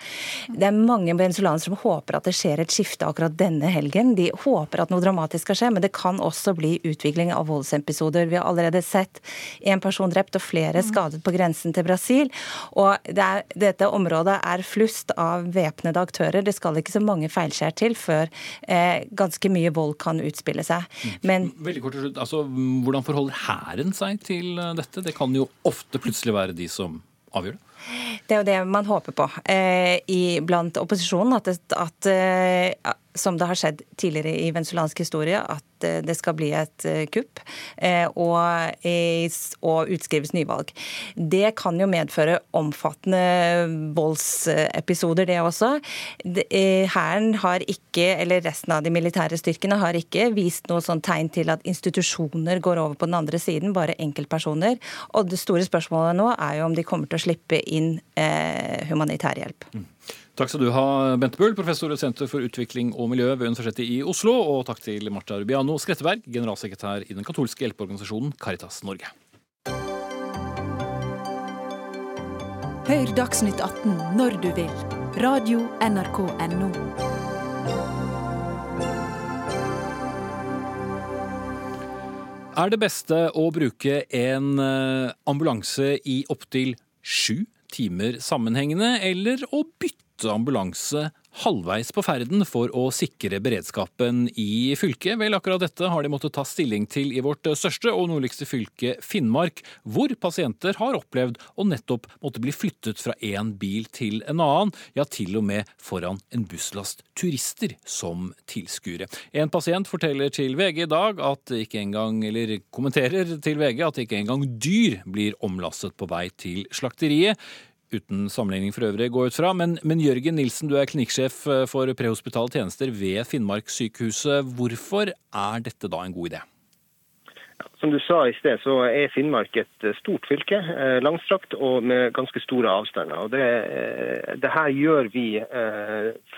Det er mange venezuelanere som håper at det skjer et skifte akkurat denne helgen. De håper at noe dramatisk skal skje, men det kan også bli utvikling av voldsepisoder. Vi har allerede sett en person drept og flere skadet på grensen til Brasil. Og det er, dette området er flust av væpnede aktører. Det skal ikke så mange feilskjær til før eh, ganske mye vold kan utspille seg. Men Veldig kort til slutt, altså, Hvordan forholder hæren seg til eh, dette? Det kan jo ofte plutselig være de som avgjør det. Det er jo det man håper på eh, i, blant opposisjonen. At, at eh, som det har skjedd tidligere i venezuelansk historie, at eh, det skal bli et eh, kupp eh, og, og utskrives nyvalg. Det kan jo medføre omfattende voldsepisoder, det også. Hæren har ikke, eller resten av de militære styrkene har ikke vist noe sånn tegn til at institusjoner går over på den andre siden, bare enkeltpersoner. Og det store spørsmålet nå er jo om de kommer til å slippe inn humanitær hjelp. Takk skal du ha, Bente Bull, professor ved Senter for utvikling og miljø ved Universitetet i Oslo. Og takk til Marta Rubiano Skretteberg, generalsekretær i den katolske hjelpeorganisasjonen Caritas Norge. Hør Dagsnytt 18 når du vil. Radio NRK Radio.nrk.no. Er det beste å bruke en eh, ambulanse i opptil sju timer sammenhengende, eller å bytte ambulanse halvveis på ferden for å sikre beredskapen i fylket? Vel, akkurat dette har de måttet ta stilling til i vårt største og nordligste fylke, Finnmark, hvor pasienter har opplevd å nettopp måtte bli flyttet fra én bil til en annen, ja, til og med foran en busslast turister som tilskuere. En pasient forteller til VG i dag at ikke engang, eller kommenterer til VG at ikke engang dyr blir omlastet på vei til slakteriet. Uten sammenligning for øvrig, gå ut fra. Men, men Jørgen Nilsen, du er klinikksjef eh, for prehospitale tjenester ved Finnmarkssykehuset. Hvorfor er dette da en god idé? Som du sa i sted, så er Finnmark et eh, stort fylke, eh, langstrakt og med ganske store avstander. Og det, det her gjør vi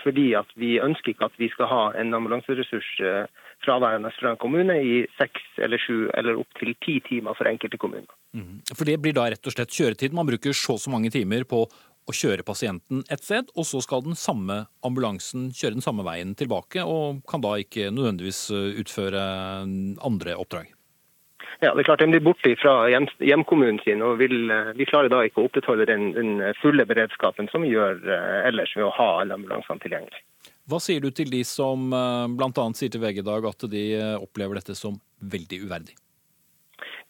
fordi at vi ønsker ikke at vi skal ha en ambulanseressurs fraværende fra en kommune i seks eller sju eller opptil ti timer for enkelte kommuner. For det blir da rett og slett kjøretid. Man bruker så og så mange timer på å kjøre pasienten et sted, og så skal den samme ambulansen kjøre den samme veien tilbake, og kan da ikke nødvendigvis eh, utføre andre oppdrag. Ja, det er klart De blir borte fra hjem, hjemkommunen sin, og vil, eh, vi klarer da ikke å opprettholde den, den fulle beredskapen som vi gjør eh, ellers ved å ha alle ambulansene tilgjengelig. Hva sier du til de som bl.a. sier til VG i dag at de eh, opplever dette som veldig uverdig?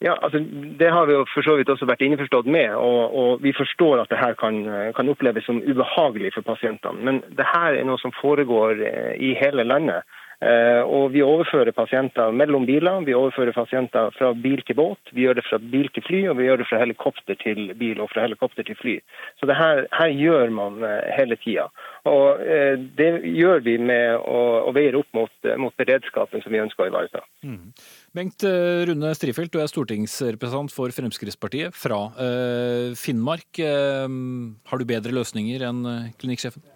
Ja, altså Det har vi jo for så vidt også vært innforstått med. og, og Vi forstår at det her kan, kan oppleves som ubehagelig for pasientene. Men det her er noe som foregår eh, i hele landet. Eh, og Vi overfører pasienter mellom biler, vi overfører pasienter fra bil til båt, vi gjør det fra bil til fly, og vi gjør det fra helikopter til bil og fra helikopter til fly. Så det her, her gjør man eh, hele tida. Og eh, det gjør vi med å, å veie opp mot, mot beredskapen som vi ønsker å ivareta. Bengt eh, Rune Strifeldt, du er stortingsrepresentant for Fremskrittspartiet fra Finnmark. Har du bedre løsninger enn klinikksjefen?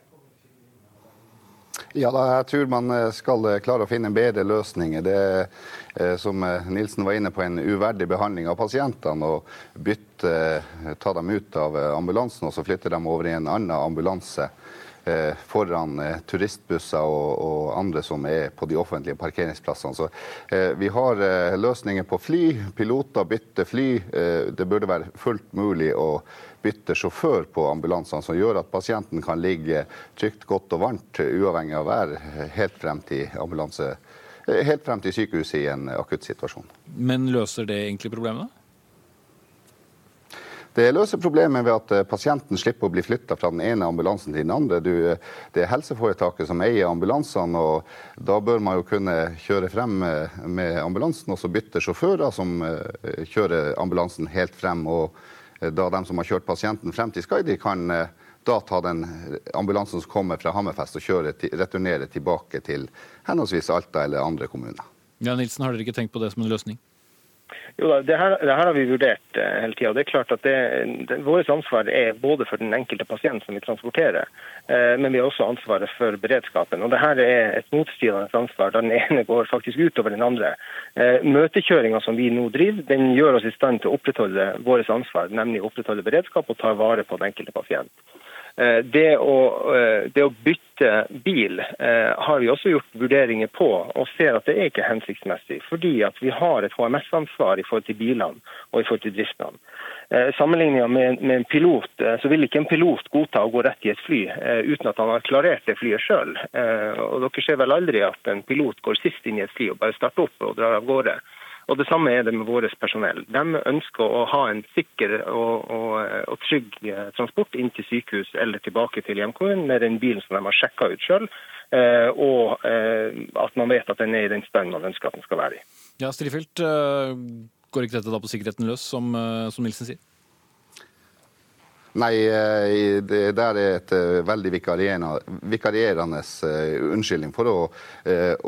Ja, da, jeg tror man eh, skal eh, klare å finne en bedre løsning. Det eh, som Nilsen var inne på, en uverdig behandling av pasientene. Å bytte, ta dem ut av ambulansen og så flytte dem over i en annen ambulanse foran turistbusser og, og andre som er på de offentlige parkeringsplassene. Så eh, vi har eh, løsninger på fly, piloter bytter fly. Eh, det burde være fullt mulig å bytte sjåfør på ambulansene, som gjør at pasienten kan ligge trygt, godt og varmt, uavhengig av vær, helt frem til ambulanse helt frem til sykehuset i en akutt situasjon. Men løser det egentlig problemet? Det løser problemet ved at eh, pasienten slipper å bli flytta fra den ene ambulansen til den andre. Du, eh, det er helseforetaket som eier ambulansene, og da bør man jo kunne kjøre frem eh, med ambulansen og så bytte sjåfører som kjører ambulansen helt frem. Og da de som har kjørt pasienten frem til Skaidi, kan eh, da ta den ambulansen som kommer fra Hammerfest og kjøre returnere tilbake til henholdsvis Alta eller andre kommuner. Ja, Nilsen, har dere ikke tenkt på det som en løsning? Jo da, det her, det her har vi vurdert eh, hele tida. Det er klart at det, det, Vårt ansvar er både for den enkelte pasient som vi transporterer, eh, men vi har også ansvaret for beredskapen. Og det her er et motstridende ansvar, der den ene går faktisk utover den andre. Eh, Møtekjøringa som vi nå driver, den gjør oss i stand til å opprettholde vårt ansvar, nemlig å opprettholde beredskap og ta vare på den enkelte pasient. Eh, det å, eh, det å bytte bil eh, har vi også gjort vurderinger på, og ser at det er ikke hensiktsmessig. Fordi at vi har et HMS-ansvar i forhold til bilene og i forhold til driftene. Sammenlignet med, med, en pilot, så vil ikke en pilot godta å gå rett i et fly uten at han har klarert det flyet sjøl. Dere ser vel aldri at en pilot går sist inn i et fly og bare starter opp og drar av gårde. Og Det samme er det med vårt personell. De ønsker å ha en sikker og, og, og trygg eh, transport inn til sykehus eller tilbake til hjemkommunen med den bilen som de har sjekka ut sjøl, eh, og eh, at man vet at den er i den stand man ønsker at den skal være i. Ja, Strifeldt, går ikke dette da på sikkerheten løs, som, som Nilsen sier? Nei, eh, det der er et eh, veldig vikarierende eh, unnskyldning for å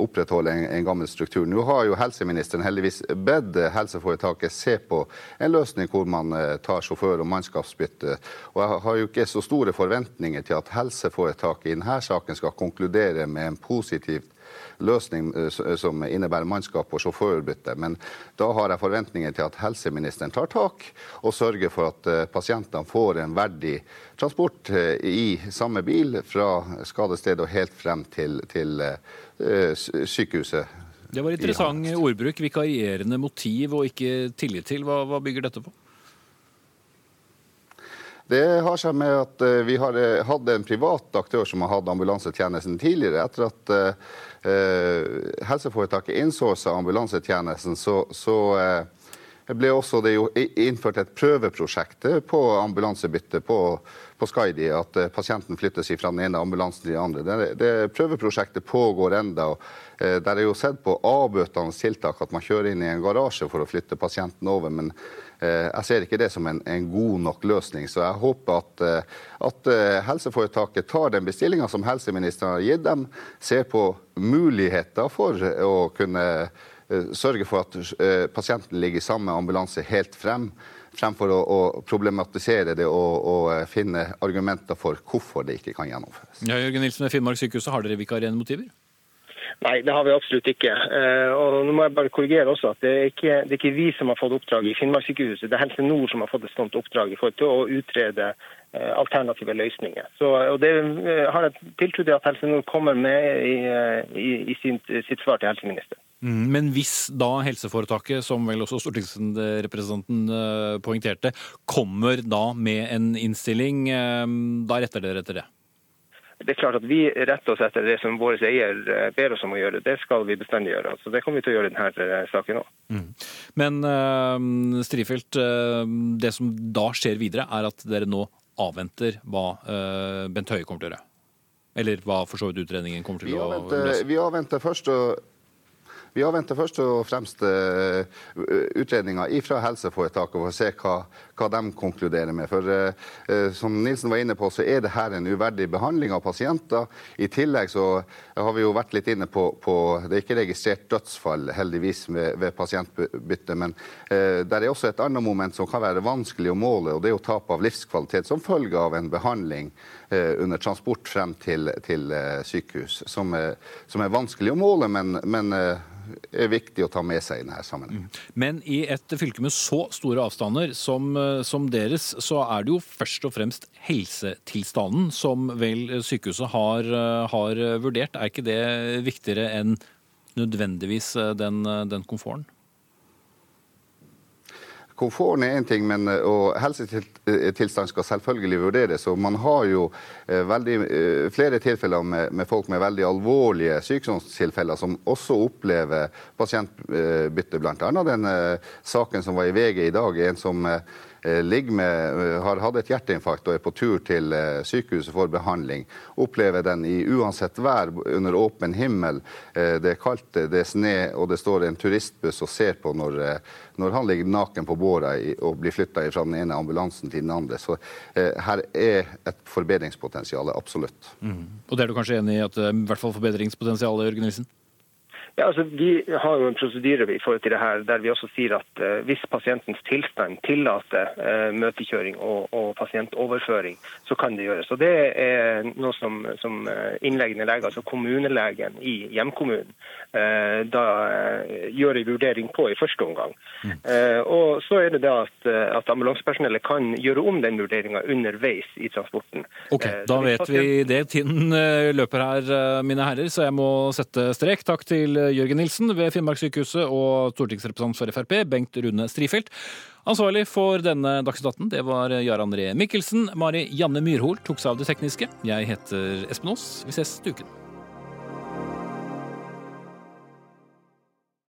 opprettholde en, gammel struktur. Nå har jo helseministeren heldigvis bedt helseforetaket se på en løsning hvor man tar sjåfør- og mannskapsbytte. Og jeg har jo ikke så store forventninger til at helseforetaket i denne saken skal konkludere med en positivt løsning eh, som innebærer mannskap og sjåførbytte. Men da har jeg forventninger til at helseministeren tar tak og sørger for at eh, pasientene får en verdig transport eh, i samme bil fra skadestedet og helt frem til, til sykehuset. Det var interessant ordbruk. Vikarierende motiv og ikke tillit til. Hva, hva bygger dette på? Det har seg med at vi har hatt en privat aktør som har hatt ambulansetjenesten tidligere. Etter at Eh, helseforetaket innsourca ambulansetjenesten, så, så eh, ble også det innført et prøveprosjekt på ambulansebytte på, på Skaidi. At eh, pasienten flyttes fra den ene ambulansen til den andre. Det, det prøveprosjektet pågår enda. Der er jo sett på avbøtende tiltak at man kjører inn i en garasje for å flytte pasienten over. men Eh, jeg ser ikke det som en, en god nok løsning. Så jeg håper at, eh, at eh, helseforetaket tar den bestillinga som helseministeren har gitt dem, ser på muligheter for å kunne sørge for at pasienten ligger i samme ambulanse helt frem fremfor å, å, problematisere det og, og, finne argumenter for hvorfor det ikke kan gjennomføres. Ja, Jørgen Nilsen ved Finnmark sykehus, har dere vikarierende motiver? Nei, det har vi absolutt ikke. Eh, og nå må jeg bare korrigere også at det er ikke, det er ikke vi som har fått oppdraget i Finnmarkssykehuset. Det er Helse Nord som har fått et sånt oppdrag i forhold til å utrede eh, alternative løsninger. Så, og Det eh, har jeg tiltro til at Helse Nord kommer med i, i, i sitt, sitt svar til helseministeren. Mm, men hvis da helseforetaket, som vel også stortingsrepresentanten poengterte, kommer da med en innstilling, da retter dere etter det? Det er klart at Vi retter oss etter det som vår eier eh, ber oss om å gjøre. Det skal vi bestandig gjøre. Så Det kommer vi til å gjøre i denne eh, saken òg. Mm. Men uh, Strifeldt, uh, det som da skjer videre, er at dere nå avventer hva uh, Bent Høie kommer til å gjøre? Eller hva for så vidt utredningen kommer til vi å løse? Vi avventer først å vi avventer først og fremst uh, utredninga fra helseforetaket for å se hva, hva, de konkluderer med. For uh, Som Nilsen var inne på, så er det her en uverdig behandling av pasienter. I tillegg så har vi jo vært litt inne på, på Det er ikke registrert dødsfall, heldigvis, ved, ved pasientbytte. Men eh, det er også et annet moment som kan være vanskelig å måle, og det er jo tap av livskvalitet som følge av en behandling under transport frem til, til sykehus, som er, som er, vanskelig å måle, men, men er viktig å ta med seg i denne sammenhengen. Mm. Men i et fylke med så store avstander som, eh, som, deres, så er det jo først og fremst helsetilstanden som vel sykehuset har, eh, har vurdert. Er ikke det viktigere enn nødvendigvis eh, den, den komforten? Komforten er én ting, men og helsetilstand skal selvfølgelig vurderes. og Man har jo eh, veldig, eh, flere tilfeller med, med, folk med veldig alvorlige sykdomstilfeller som også opplever pasientbytte. Annet den eh, saken som var i VG i dag. en som Eh, med, eh, har hatt et hjerteinfarkt og er på tur til eh, sykehuset for behandling, opplever den i uansett vær under åpen himmel. Det er kaldt, det er sne, og det står en turistbuss og ser på når, når han ligger naken på båra og blir flytta fra den ene ambulansen til den andre. Så her er et forbedringspotensial, absolutt. Mm. Og det er du kanskje enig i at det er i hvert fall forbedringspotensial, Jørgen Nilsen? Ja, altså, Vi har jo en prosedyre i forhold til det her, der vi også sier at eh, hvis pasientens tilstand tillater eh, møtekjøring og, og, pasientoverføring, så kan det gjøres. Og Det er noe som, som innleggende lege, altså kommunelegen i hjemkommunen, eh, da gjør en vurdering på i første omgang. Mm. Og Så er det da at, at ambulansepersonellet kan gjøre om den vurderinga underveis i transporten. Ok, Da vet vi det. Tiden løper her, mine herrer, så jeg må sette strek. Takk til Jørgen Nilsen ved Finnmarkssykehuset og stortingsrepresentant for Frp, Bengt Rune Strifeldt. Ansvarlig for denne Dagsnytt 18 det var Jarand André Mikkelsen. Mari Janne Myrhol tok seg av det tekniske. Jeg heter Espen Aas. Vi ses til uken.